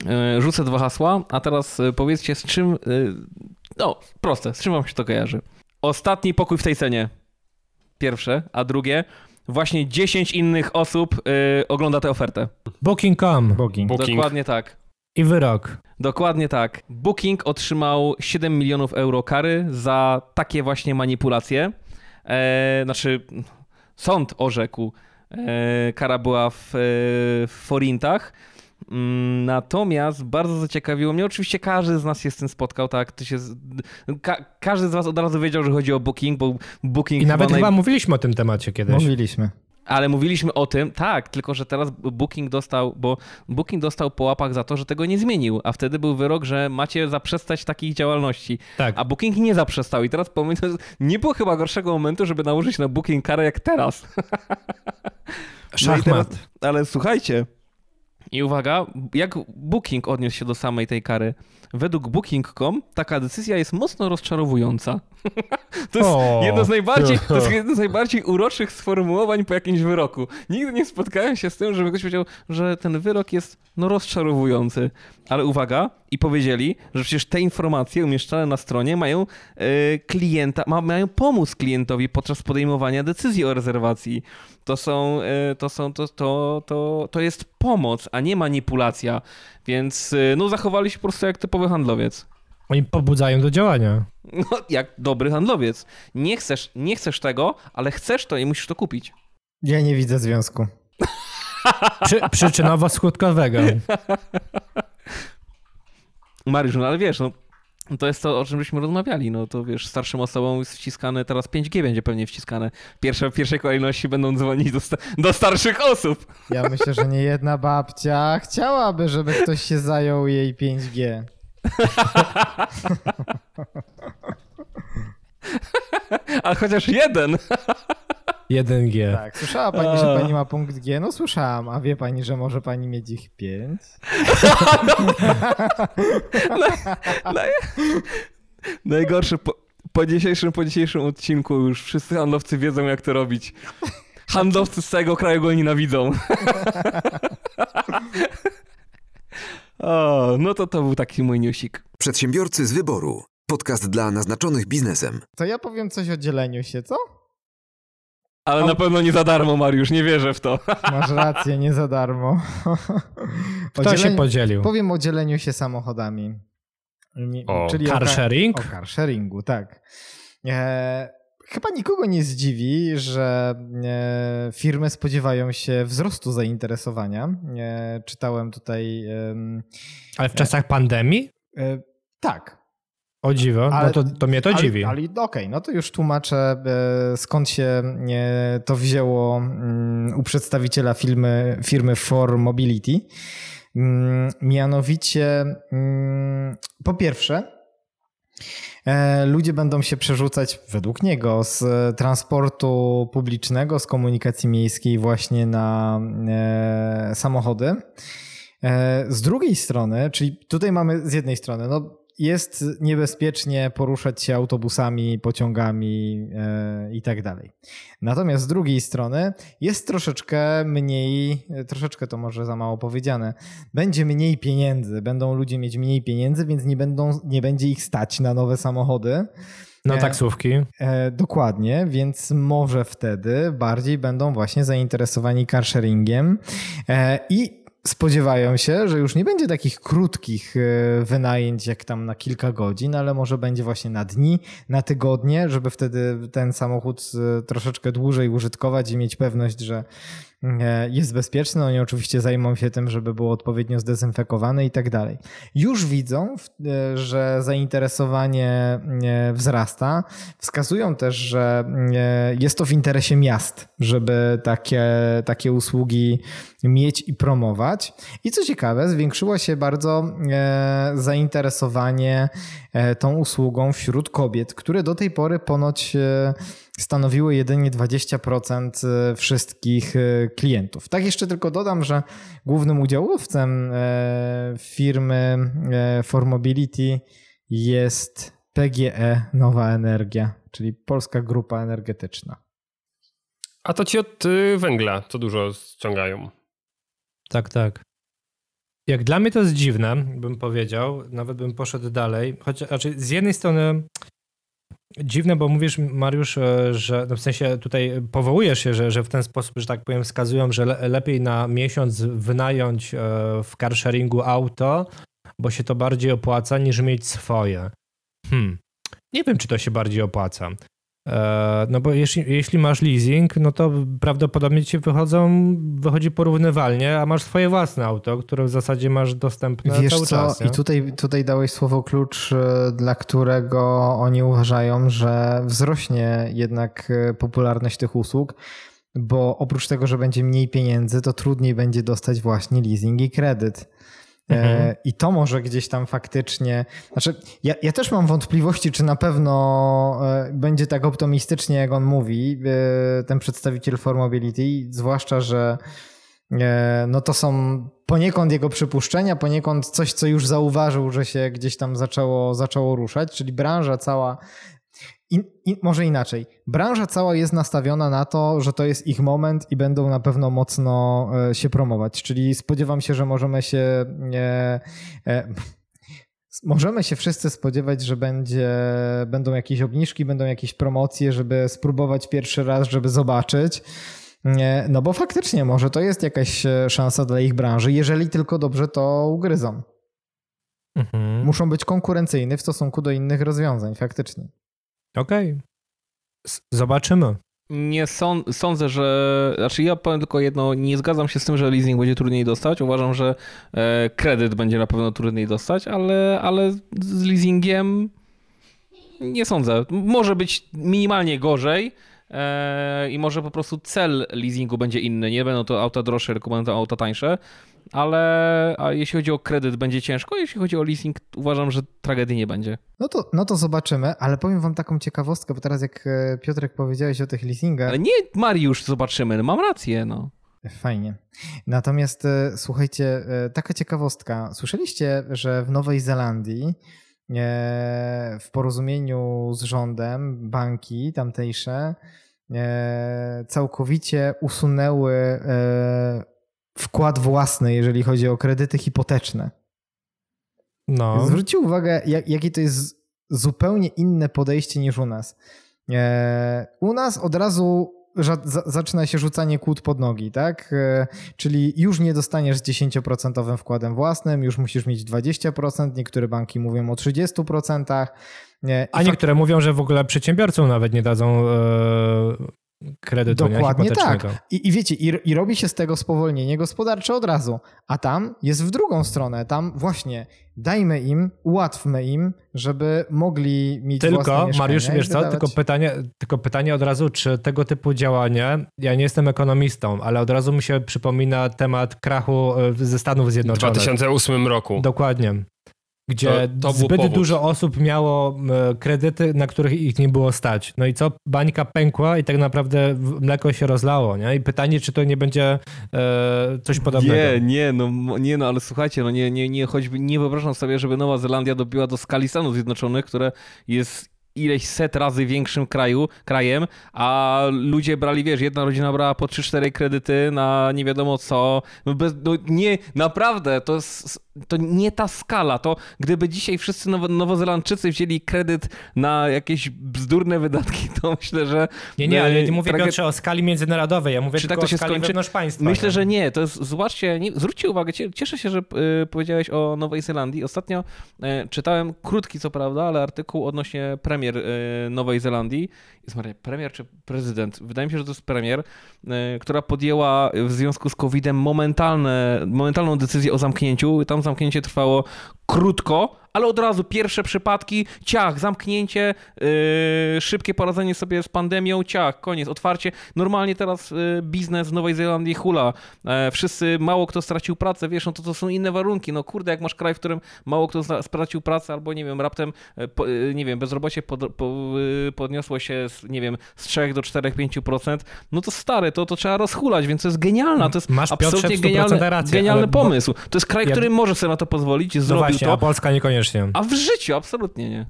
Yy, rzucę dwa hasła, a teraz yy, powiedzcie z czym... Yy, no, proste. Z czym wam się to kojarzy? Ostatni pokój w tej cenie. Pierwsze. A drugie... Właśnie 10 innych osób ogląda tę ofertę. Booking.com. Booking. Booking. Dokładnie tak. I wyrok. Dokładnie tak. Booking otrzymał 7 milionów euro kary za takie właśnie manipulacje. E, znaczy, sąd orzekł, e, kara była w, e, w forintach. Mm, natomiast bardzo zaciekawiło mnie, oczywiście każdy z nas się z tym spotkał, tak? To się, ka każdy z was od razu wiedział, że chodzi o Booking, bo Booking... I nawet naj... chyba mówiliśmy o tym temacie kiedyś. Mówiliśmy. Ale mówiliśmy o tym, tak, tylko że teraz Booking dostał, bo Booking dostał po łapach za to, że tego nie zmienił, a wtedy był wyrok, że macie zaprzestać takich działalności. Tak. A Booking nie zaprzestał i teraz pomyślę, nie było chyba gorszego momentu, żeby nałożyć na Booking karę jak teraz. Szachmat. *laughs* No teraz, ale słuchajcie, i uwaga, jak Booking odniósł się do samej tej kary? Według Booking.com taka decyzja jest mocno rozczarowująca. *laughs* to, jest o, jedno z najbardziej, to jest *laughs* jedno z najbardziej uroczych sformułowań po jakimś wyroku. Nigdy nie spotkałem się z tym, żeby ktoś powiedział, że ten wyrok jest no rozczarowujący. Ale uwaga, i powiedzieli, że przecież te informacje umieszczane na stronie mają yy, klienta, ma, mają pomóc klientowi podczas podejmowania decyzji o rezerwacji. To są, yy, to są, to, to, to, to jest pomoc, a nie manipulacja. Więc yy, no zachowali się po prostu jak typowy handlowiec. Oni pobudzają do działania. No, jak dobry handlowiec. Nie chcesz, nie chcesz tego, ale chcesz to i musisz to kupić. Ja nie widzę związku. Przy, przyczynowo-skutkowego. *laughs* Mariusz, no ale wiesz, no, to jest to, o czym żeśmy rozmawiali. No to wiesz, starszym osobom jest wciskane, teraz 5G będzie pewnie wciskane. Pierwsze, w pierwszej kolejności będą dzwonić do, sta do starszych osób. Ja myślę, że nie jedna babcia chciałaby, żeby ktoś się zajął jej 5G. *laughs* Ale chociaż jeden. 1G. Tak, słyszała pani, że pani ma punkt G? No słyszałam, a wie pani, że może pani mieć ich 5? *laughs* Najgorsze, po, po, dzisiejszym, po dzisiejszym odcinku już wszyscy handlowcy wiedzą, jak to robić. Handlowcy z całego kraju go nienawidzą. *laughs* o, no to to był taki mój newsik. Przedsiębiorcy z wyboru. Podcast dla naznaczonych biznesem. To ja powiem coś o dzieleniu się, co? Ale na pewno nie za darmo, Mariusz, nie wierzę w to. *laughs* Masz rację, nie za darmo. *laughs* Kto się podzielił? Powiem o dzieleniu się samochodami. O, Czyli car sharing? O car sharingu, tak. E, chyba nikogo nie zdziwi, że e, firmy spodziewają się wzrostu zainteresowania. E, czytałem tutaj... Ale w czasach pandemii? E, tak, o dziwo, no ale, no to, to mnie to ale, dziwi. Ale okej, okay, no to już tłumaczę e, skąd się to wzięło mm, u przedstawiciela firmy, firmy For Mobility. Mm, mianowicie, mm, po pierwsze, e, ludzie będą się przerzucać według niego z transportu publicznego, z komunikacji miejskiej właśnie na e, samochody. Z drugiej strony, czyli tutaj mamy z jednej strony, no jest niebezpiecznie poruszać się autobusami, pociągami e, i tak dalej. Natomiast z drugiej strony jest troszeczkę mniej, troszeczkę to może za mało powiedziane, będzie mniej pieniędzy, będą ludzie mieć mniej pieniędzy, więc nie, będą, nie będzie ich stać na nowe samochody. Na taksówki. E, dokładnie, więc może wtedy bardziej będą właśnie zainteresowani carsharingiem e, i spodziewają się, że już nie będzie takich krótkich e, wynajęć jak tam na kilka godzin, ale może będzie właśnie na dni, na tygodnie, żeby wtedy ten samochód e, troszeczkę dłużej użytkować i mieć pewność, że jest bezpieczny. Oni oczywiście zajmą się tym, żeby było odpowiednio zdezynfekowane i tak dalej. Już widzą, że zainteresowanie wzrasta. Wskazują też, że jest to w interesie miast, żeby takie, takie usługi mieć i promować. I co ciekawe, zwiększyło się bardzo zainteresowanie tą usługą wśród kobiet, które do tej pory ponoć stanowiły jedynie 20% e, wszystkich e, klientów. Tak jeszcze tylko dodam, że głównym udziałowcem e, firmy Formobility jest PGE Nowa Energia, czyli Polska Grupa Energetyczna. A to ci od y, węgla co dużo ściągają. Tak, tak. Jak dla mnie to jest dziwne, bym powiedział, nawet bym poszedł dalej. Choć znaczy z jednej strony dziwne, bo mówisz, Mariusz, e, że no w sensie tutaj powołujesz się, że, że w ten sposób, że tak powiem, wskazują, że le, lepiej na miesiąc wynająć e, w carsharingu auto, bo się to bardziej opłaca niż mieć swoje. Hmm. Nie wiem, czy to się bardziej opłaca. E, no bo jeśli, jeśli masz leasing, no to prawdopodobnie ci wychodzą, wychodzi porównywalnie, a masz swoje własne auto, które w zasadzie masz dostępne Wiesz cały co? czas. Nie? I tutaj, tutaj dałeś słowo klucz, e, dla którego oni uważają, że wzrośnie jednak e, popularność tych usług, bo oprócz tego, że będzie mniej pieniędzy, to trudniej będzie dostać właśnie leasing i kredyt. Mhm. I to może gdzieś tam faktycznie. Znaczy, ja, ja też mam wątpliwości, czy na pewno będzie tak optymistycznie, jak on mówi, ten przedstawiciel Formability, zwłaszcza, że no to są poniekąd jego przypuszczenia, poniekąd coś, co już zauważył, że się gdzieś tam zaczęło, zaczęło ruszać, czyli branża cała i, może inaczej. Branża cała jest nastawiona na to, że to jest ich moment i będą na pewno mocno e, się promować. Czyli spodziewam się, że możemy się. E, e, możemy się wszyscy spodziewać, że będzie, będą jakieś obniżki, będą jakieś promocje, żeby spróbować pierwszy raz, żeby zobaczyć. No bo faktycznie może to jest jakaś e, szansa dla ich branży, jeżeli tylko dobrze to ugryzą. Mhm. Muszą być konkurencyjni w stosunku do innych rozwiązań, faktycznie. Okej. Okay. Zobaczymy. Nie sądzę, że. Znaczy, ja powiem tylko jedno. Nie zgadzam się z tym, że leasing będzie trudniej dostać. Uważam, że e, kredyt będzie na pewno trudniej dostać, ale, ale z leasingiem nie sądzę. Może być minimalnie gorzej i może po prostu cel leasingu będzie inny. Nie będą to auta droższe, tylko będą to auta tańsze ale a jeśli chodzi o kredyt, będzie ciężko. Jeśli chodzi o leasing, uważam, że tragedii nie będzie. No to, no to zobaczymy, ale powiem wam taką ciekawostkę, bo teraz jak e, Piotrek powiedziałeś o tych leasingach... Ale nie, Mariusz, zobaczymy, mam rację, no. Fajnie. Natomiast e, słuchajcie, e, taka ciekawostka. Słyszeliście, że w Nowej Zelandii w porozumieniu z rządem banki tamtejsze całkowicie usunęły wkład własny, jeżeli chodzi o kredyty hipoteczne. No. Zwróćcie uwagę, jak, jakie to jest zupełnie inne podejście niż u nas. E, u nas od razu zaczyna się rzucanie kłód pod nogi, tak? E, czyli już nie dostaniesz z 10% wkładem własnym, już musisz mieć 20%, niektóre banki mówią o 30%. E, A niektóre mówią, że w ogóle przedsiębiorcom nawet nie dadzą kredytu Dokładnie tak. I, I, wiecie, i, i, robi się z tego spowolnienie gospodarcze od razu. A tam jest w drugą stronę. Tam właśnie dajmy im, ułatwmy im, żeby mogli mieć Tylko, Mariusz, wiesz co, tylko pytanie, tylko pytanie od razu, czy tego typu działania, ja nie jestem ekonomistą, ale od razu mi się przypomina temat krachu e, ze Stanów Zjednoczonych. W 2008 roku. Dokładnie. Gdzie To- to zbyt dużo osób miało e, kredyty, na których ich nie było stać. No i co? Bańka pękła i tak naprawdę mleko się rozlało, nie? I pytanie, czy to nie będzie e, coś podobnego. Nie, nie, no, nie, no ale słuchajcie, no nie, nie, nie, choćby nie wyobrażam sobie, żeby Nowa Zelandia dobiła do skali Stanów Zjednoczonych, które jest ileś set razy większym kraju, krajem, a ludzie brali, wiesz, jedna rodzina brała po 3-4 kredyty na nie wiadomo co. No, bez, no nie, naprawdę, to to nie ta skala. To gdyby dzisiaj wszyscy Nowo, Nowozelandczycy wzięli kredyt na jakieś bzdurne wydatki, to myślę, że... Nie, nie, ale e, nie mówię Piotrze o skali międzynarodowej, ja mówię Czy tylko tak to o się skali skończy? państwa. Myślę, nie? że nie. To jest, zwłaszcza, nie, zwróćcie uwagę, cie- cieszę się, że y, powiedziałeś o Nowej Zelandii. Ostatnio y, czytałem, krótki co prawda, ale artykuł odnośnie premier y, Nowej Zelandii. Jest Maria, premier czy prezydent? Wydaje mi się, że to jest premier, y, która podjęła w związku z COVID-em momentalne, momentalną decyzję o zamknięciu. Tam zamknięcie trwało krótko, ale od razu pierwsze przypadki, ciach, zamknięcie, yy, szybkie poradzenie sobie z pandemią, ciach, koniec, otwarcie. Normalnie teraz yy, biznes w Nowej Zelandii hula. E, wszyscy, mało kto stracił pracę, wiesz, no to to są inne warunki. No kurde, jak masz kraj, w którym mało kto stracił pracę albo, nie wiem, raptem, e, e, nie wiem, bezrobocie pod, po, podniosło się, z, nie wiem, z 3 do 4-5%, no to stary, to, to trzeba rozhulać, więc to jest genialna, to jest Masz, Piotrze, absolutnie 100% genialny, rację, genialny ale bo- pomysł. To jest kraj, Ja- który może sobie na to pozwolić, No zrobił właśnie, a to, Polska niekoniecznie. a w życiu absolutnie nie.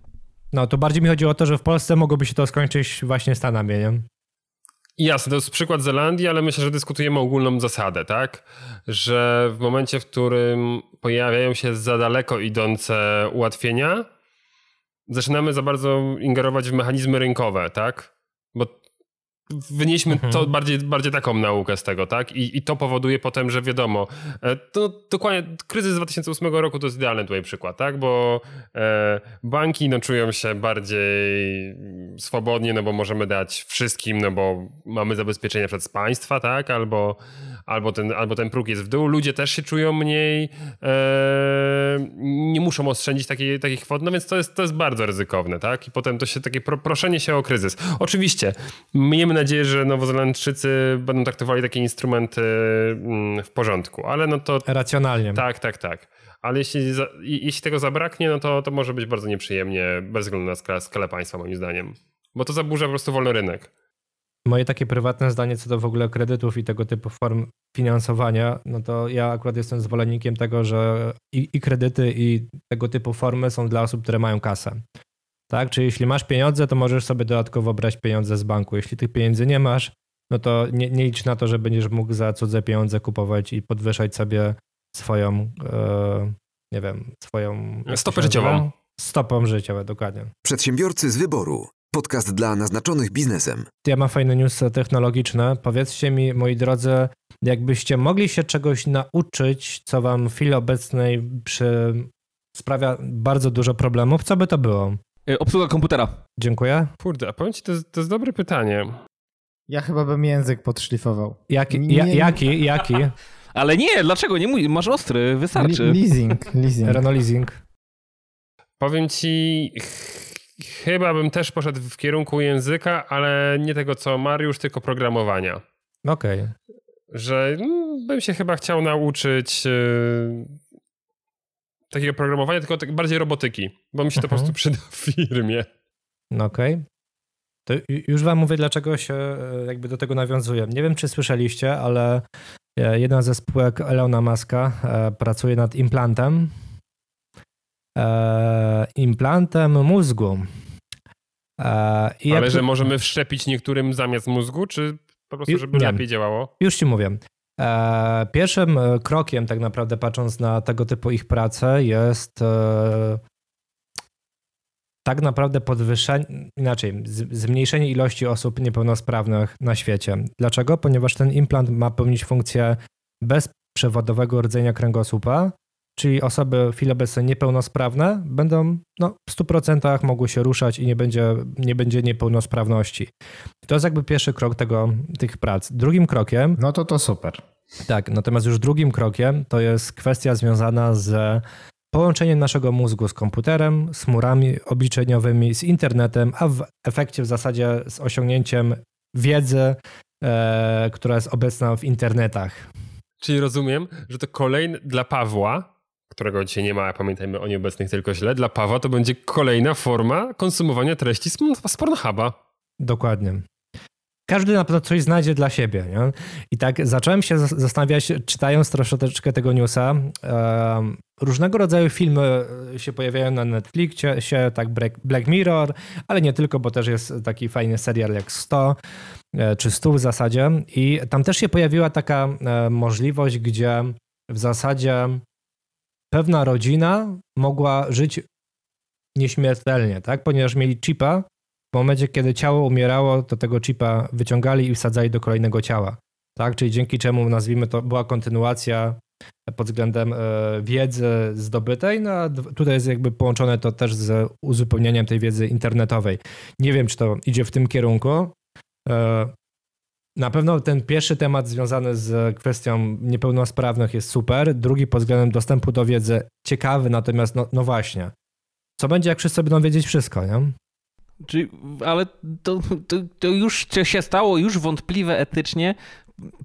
No to bardziej mi chodziło o to, że w Polsce mogłoby się to skończyć właśnie Stanami, nie? Jasne, to jest przykład Zelandii, ale myślę, że dyskutujemy ogólną zasadę, tak? Że w momencie, w którym pojawiają się za daleko idące ułatwienia, zaczynamy za bardzo ingerować w mechanizmy rynkowe, tak? Bo wynieśmy Mhm. to bardziej, bardziej taką naukę z tego, tak? I, I to powoduje potem, że wiadomo, e, to dokładnie kryzys z 2008 roku to jest idealny tutaj przykład, tak? Bo e, banki no, czują się bardziej swobodnie, no bo możemy dać wszystkim, no bo mamy zabezpieczenia przed państwa, tak? Albo, albo, ten, albo ten próg jest w dół. Ludzie też się czują mniej, e, nie muszą oszczędzić takiej, takich kwot, no więc to jest, to jest bardzo ryzykowne, tak? I potem to się takie pro, proszenie się o kryzys. Oczywiście, miejmy nadzieję, że Nowozelandczycy będą traktowali takie instrumenty mm, w porządku, ale no to Racjonalnie. tak, tak, tak. Ale jeśli, jeśli tego zabraknie, no to, to może być bardzo nieprzyjemnie, bez względu na skalę, skalę państwa, moim zdaniem. Bo to zaburza po prostu wolny rynek. Moje takie prywatne zdanie co do w ogóle kredytów i tego typu form finansowania, no to ja akurat jestem zwolennikiem tego, że i, i kredyty, i tego typu formy są dla osób, które mają kasę. Tak? Czyli jeśli masz pieniądze, to możesz sobie dodatkowo brać pieniądze z banku. Jeśli tych pieniędzy nie masz, no to nie, nie licz na to, że będziesz mógł za cudze pieniądze kupować i podwyższać sobie swoją, e, nie wiem, swoją... Stopę życiową. Stopą życiową, dokładnie. Przedsiębiorcy z wyboru. Podcast dla naznaczonych biznesem. Ja mam fajne newsy technologiczne. Powiedzcie mi, moi drodzy, jakbyście mogli się czegoś nauczyć, co wam w chwili obecnej przy... sprawia bardzo dużo problemów, co by to było? Y, Obsługa komputera. Dziękuję. Kurde, a powiem ci, to jest, to jest dobre pytanie. Ja chyba bym język podszlifował. Jaki? Nie- Ja, jaki? Jaki? *laughs* Ale nie, dlaczego? Nie mój, masz ostry, wystarczy. Li- leasing, leasing. Renault Leasing. Powiem ci, chyba bym też poszedł w kierunku języka, ale nie tego co Mariusz, tylko programowania. Okej. Że mm, bym się chyba chciał nauczyć yy, takiego programowania, tylko tak bardziej robotyki, bo mi się to po Mhm. prostu przyda w firmie. No okej. To ju- już wam mówię, dlaczego się e, jakby do tego nawiązuję. Nie wiem, czy słyszeliście, ale e, jedna ze spółek Elona Muska e, pracuje nad implantem. E, Implantem mózgu. E, Ale jak- że możemy wszczepić niektórym zamiast mózgu, czy po prostu, żeby nie. lepiej działało? Już ci mówię. E, Pierwszym e, krokiem, tak naprawdę patrząc na tego typu ich pracę, jest e, tak naprawdę podwyższenie, inaczej, zmniejszenie ilości osób niepełnosprawnych na świecie. Dlaczego? Ponieważ ten implant ma pełnić funkcję bezprzewodowego rdzenia kręgosłupa, czyli osoby w chwili obecnej niepełnosprawne będą no, w 100% mogły się ruszać i nie będzie, nie będzie niepełnosprawności. To jest jakby pierwszy krok tego, tych prac. Drugim krokiem No to to super. tak, natomiast już drugim krokiem to jest kwestia związana z połączeniem naszego mózgu z komputerem, z murami obliczeniowymi, z internetem, a w efekcie w zasadzie z osiągnięciem wiedzy, e, która jest obecna w internetach. Czyli rozumiem, że to kolejny dla Pawła, którego dzisiaj nie ma, pamiętajmy o nieobecnych tylko źle, dla Pawła to będzie kolejna forma konsumowania treści z, z Pornhuba. Dokładnie. Każdy na pewno coś znajdzie dla siebie. Nie? I tak zacząłem się zastanawiać, czytając troszeczkę tego newsa. Różnego rodzaju filmy się pojawiają na Netflixie, się, tak Black Mirror, ale nie tylko, bo też jest taki fajny serial jak 100 e, czy 100 w zasadzie. I tam też się pojawiła taka e, możliwość, gdzie w zasadzie pewna rodzina mogła żyć nieśmiertelnie, tak? ponieważ mieli chipa. W momencie, kiedy ciało umierało, to tego chipa wyciągali i wsadzali do kolejnego ciała. Tak? Czyli dzięki czemu, nazwijmy to, była kontynuacja pod względem e, wiedzy zdobytej, no a tutaj jest jakby połączone to też z uzupełnieniem tej wiedzy internetowej. Nie wiem, czy to idzie w tym kierunku. Na pewno ten pierwszy temat związany z kwestią niepełnosprawnych jest super. Drugi pod względem dostępu do wiedzy ciekawy, natomiast no, no właśnie. Co będzie, jak wszyscy będą wiedzieć wszystko, nie? Czyli, ale to, to, to już się stało już wątpliwe etycznie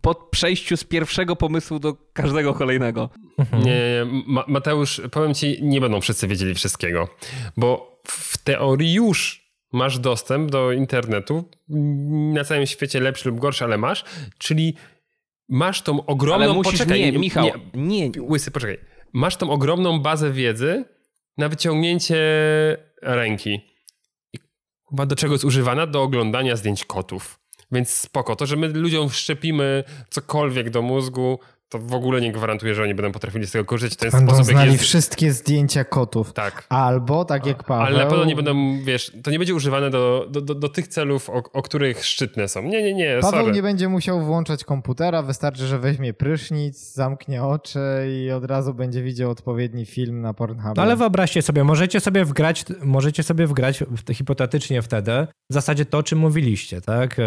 po przejściu z pierwszego pomysłu do każdego kolejnego. Mhm. Nie, nie, Mateusz, powiem ci, nie będą wszyscy wiedzieli wszystkiego, bo w teorii już masz dostęp do internetu, na całym świecie lepszy lub gorszy, ale masz, czyli masz tą ogromną... Ale musisz, poczekaj, nie, Michał, nie, nie. Łysy, poczekaj. Masz tą ogromną bazę wiedzy na wyciągnięcie ręki. I do czego jest używana? Do oglądania zdjęć kotów. Więc spoko. To, że my ludziom wszczepimy cokolwiek do mózgu, to w ogóle nie gwarantuje, że oni będą potrafili z tego korzystać. To jest będą sposób, znali jest... wszystkie zdjęcia kotów. Tak. Albo, tak jak Paweł... Ale na pewno nie będą, wiesz, to nie będzie używane do, do, do, do tych celów, o, o, których szczytne są. Nie, nie, nie, Paweł sorry. nie będzie musiał włączać komputera, wystarczy, że weźmie prysznic, zamknie oczy i od razu będzie widział odpowiedni film na Pornhubie. No ale wyobraźcie sobie, możecie sobie wgrać, możecie sobie wgrać hipotetycznie wtedy w zasadzie to, o czym mówiliście, tak? E,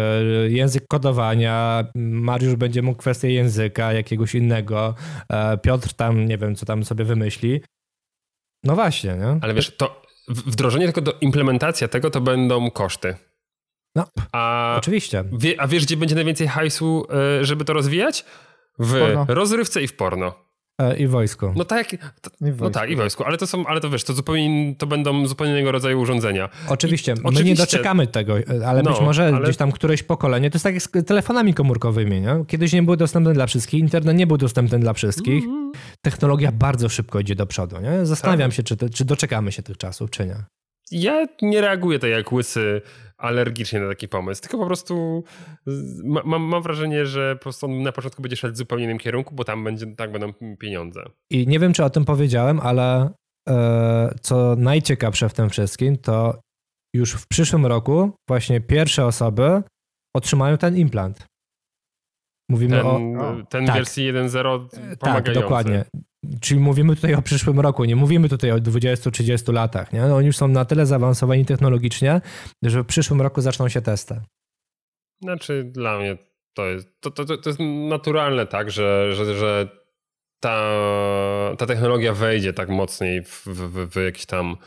język kodowania, Mariusz będzie mógł kwestię języka, jakiegoś innego. E, Piotr tam, nie wiem, co tam sobie wymyśli. No właśnie, nie? Ale wiesz, to wdrożenie tylko do implementacja tego to będą koszty. No, a, oczywiście. Wie, a wiesz, gdzie będzie najwięcej hajsu, e, żeby to rozwijać? W porno. rozrywce i w porno. E, I wojsku. No tak, to, no tak, i wojsku, ale to są, ale to wiesz, to zupełnie, to będą zupełnie innego rodzaju urządzenia. Oczywiście, I, my oczywiście. nie doczekamy tego, ale no, być może ale... gdzieś tam któreś pokolenie, to jest tak jak z telefonami komórkowymi, nie? Kiedyś nie były dostępne dla wszystkich, internet nie był dostępny dla wszystkich, mm -hmm. technologia bardzo szybko idzie do przodu, nie? Zastanawiam tak. się, czy, czy doczekamy się tych czasów, czy nie. Ja nie reaguję tak jak łysy alergicznie na taki pomysł, tylko po prostu mam, mam wrażenie, że po prostu na początku będzie szedł w zupełnie innym kierunku, bo tam będzie, tak będą pieniądze. I nie wiem, czy o tym powiedziałem, ale e, co najciekawsze w tym wszystkim, to już w przyszłym roku właśnie pierwsze osoby otrzymają ten implant. Mówimy ten, o. Ten tak. wersji 1.0 e, Tak, dokładnie. Czyli mówimy tutaj o przyszłym roku, nie mówimy tutaj o 20-30 latach. Nie? No, oni już są na tyle zaawansowani technologicznie, że w przyszłym roku zaczną się testy. Znaczy, dla mnie to jest, to, to, to jest naturalne, tak, że, że, że ta, ta technologia wejdzie tak mocniej w, w, w jakieś tam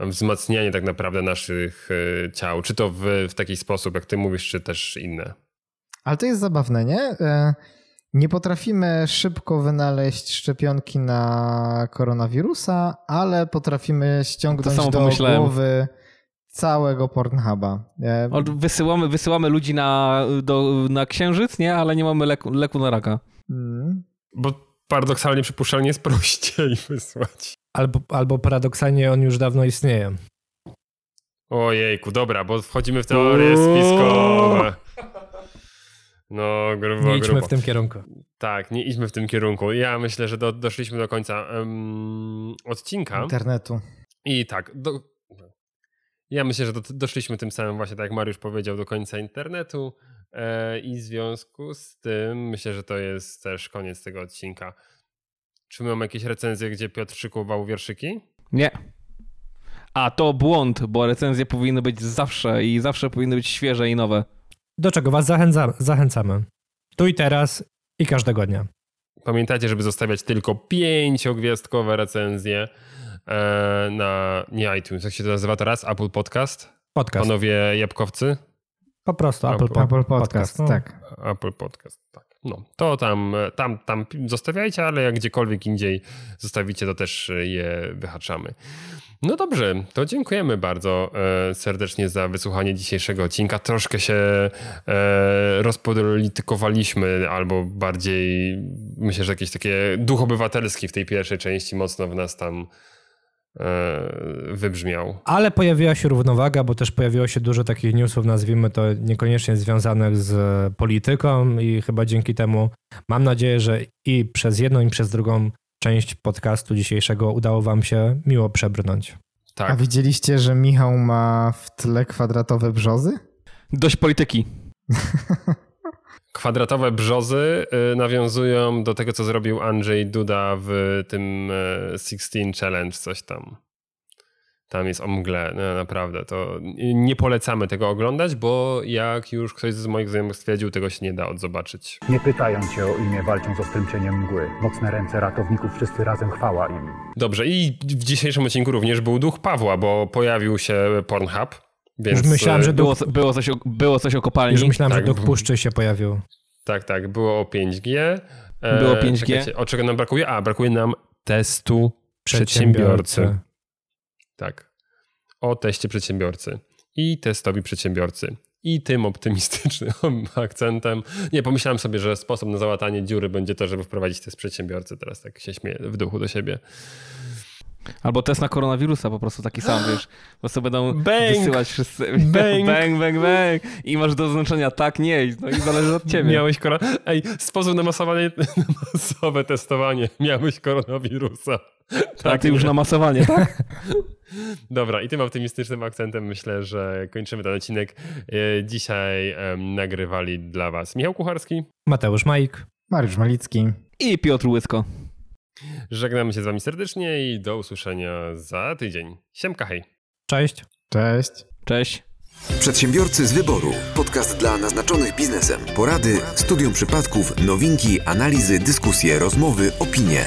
wzmacnianie tak naprawdę naszych e, ciał. Czy to w, w taki sposób, jak ty mówisz, czy też inne. Ale to jest zabawne, nie? E, nie potrafimy szybko wynaleźć szczepionki na koronawirusa, ale potrafimy ściągnąć do pomyślałem. głowy całego Pornhuba. Wysyłamy, wysyłamy ludzi na, do, na księżyc, nie? Ale nie mamy leku, leku na raka. Mm. Bo paradoksalnie przypuszczalnie jest prościej *laughs* wysłać. Albo, albo paradoksalnie on już dawno istnieje. Ojejku, dobra, bo wchodzimy w teorie spiskowe. No, grubo, Nie idźmy grubo. w tym kierunku. Tak, nie idźmy w tym kierunku. Ja myślę, że do, doszliśmy do końca um, odcinka. Internetu. I tak, do, ja myślę, że do, doszliśmy tym samym właśnie, tak jak Mariusz powiedział, do końca internetu e, i w związku z tym myślę, że to jest też koniec tego odcinka. Czy my mamy jakieś recenzje, gdzie Piotr szykował wierszyki? Nie. A, to błąd, bo recenzje powinny być zawsze i zawsze powinny być świeże i nowe do czego Was zachęcamy. zachęcamy. Tu i teraz i każdego dnia. Pamiętajcie, żeby zostawiać tylko pięciogwiazdkowe recenzje e, na nie iTunes, jak się to nazywa teraz? Apple Podcast? Podcast. Panowie jabłkowcy? Po prostu Apple, Apple, Apple Podcast, Podcast no. tak. Apple Podcast, tak. No, to tam, tam, tam zostawiajcie, ale jak gdziekolwiek indziej zostawicie, to też je wyhaczamy. No dobrze, to dziękujemy bardzo e, serdecznie za wysłuchanie dzisiejszego odcinka. Troszkę się e, rozpolitykowaliśmy, albo bardziej myślę, że jakiś taki duch obywatelski w tej pierwszej części mocno w nas tam wybrzmiał. Ale pojawiła się równowaga, bo też pojawiło się dużo takich newsów, nazwijmy to niekoniecznie związanych z polityką i chyba dzięki temu mam nadzieję, że i przez jedną i przez drugą część podcastu dzisiejszego udało wam się miło przebrnąć. Tak. A widzieliście, że Michał ma w tle kwadratowe brzozy? Dość polityki. *laughs* Kwadratowe brzozy y, nawiązują do tego, co zrobił Andrzej Duda w tym y, 16 Challenge, coś tam. Tam jest o mgle, no, naprawdę. To nie polecamy tego oglądać, bo jak już ktoś z moich znajomych stwierdził, tego się nie da odzobaczyć. Nie pytają cię o imię, walczą z ostrym cieniem mgły. Mocne ręce ratowników, wszyscy razem chwała im. Dobrze, i w dzisiejszym odcinku również był duch Pawła, bo pojawił się Pornhub. Więc Już myślałem, że Było, było, coś, o, było coś o kopalni. już myślałem, tak, że bo- puszczy się pojawił. Tak, tak, było o 5G. E, Było 5G. czekajcie, O czego nam brakuje? A, brakuje nam testu przedsiębiorcy. Tak. O teście przedsiębiorcy. I testowi przedsiębiorcy. I tym optymistycznym *laughs* akcentem. Nie, pomyślałem sobie, że sposób na załatanie dziury będzie to, żeby wprowadzić test przedsiębiorcy. Teraz tak się śmieję w duchu do siebie. Albo test na koronawirusa po prostu taki sam, *gasps* wiesz. Po prostu będą Bang! wysyłać wszyscy. *laughs* Bang! bang, bang, bang. I masz do zaznaczenia tak, nie. No i zależy od ciebie. Miałeś korona... Ej, sposób na masowanie, na *laughs* masowe testowanie. Miałeś koronawirusa. *laughs* A ty już nie? na masowanie, tak? Dobra, i tym optymistycznym akcentem myślę, że kończymy ten odcinek. E, Dzisiaj em, nagrywali dla Was Michał Kucharski. Mateusz Majk. Mariusz Malicki. I Piotr Łysko. Żegnamy się z Wami serdecznie i do usłyszenia za tydzień. Siemka, hej. Cześć. Cześć. Cześć. Przedsiębiorcy z wyboru. Podcast dla naznaczonych biznesem. Porady, studium przypadków, nowinki, analizy, dyskusje, rozmowy, opinie.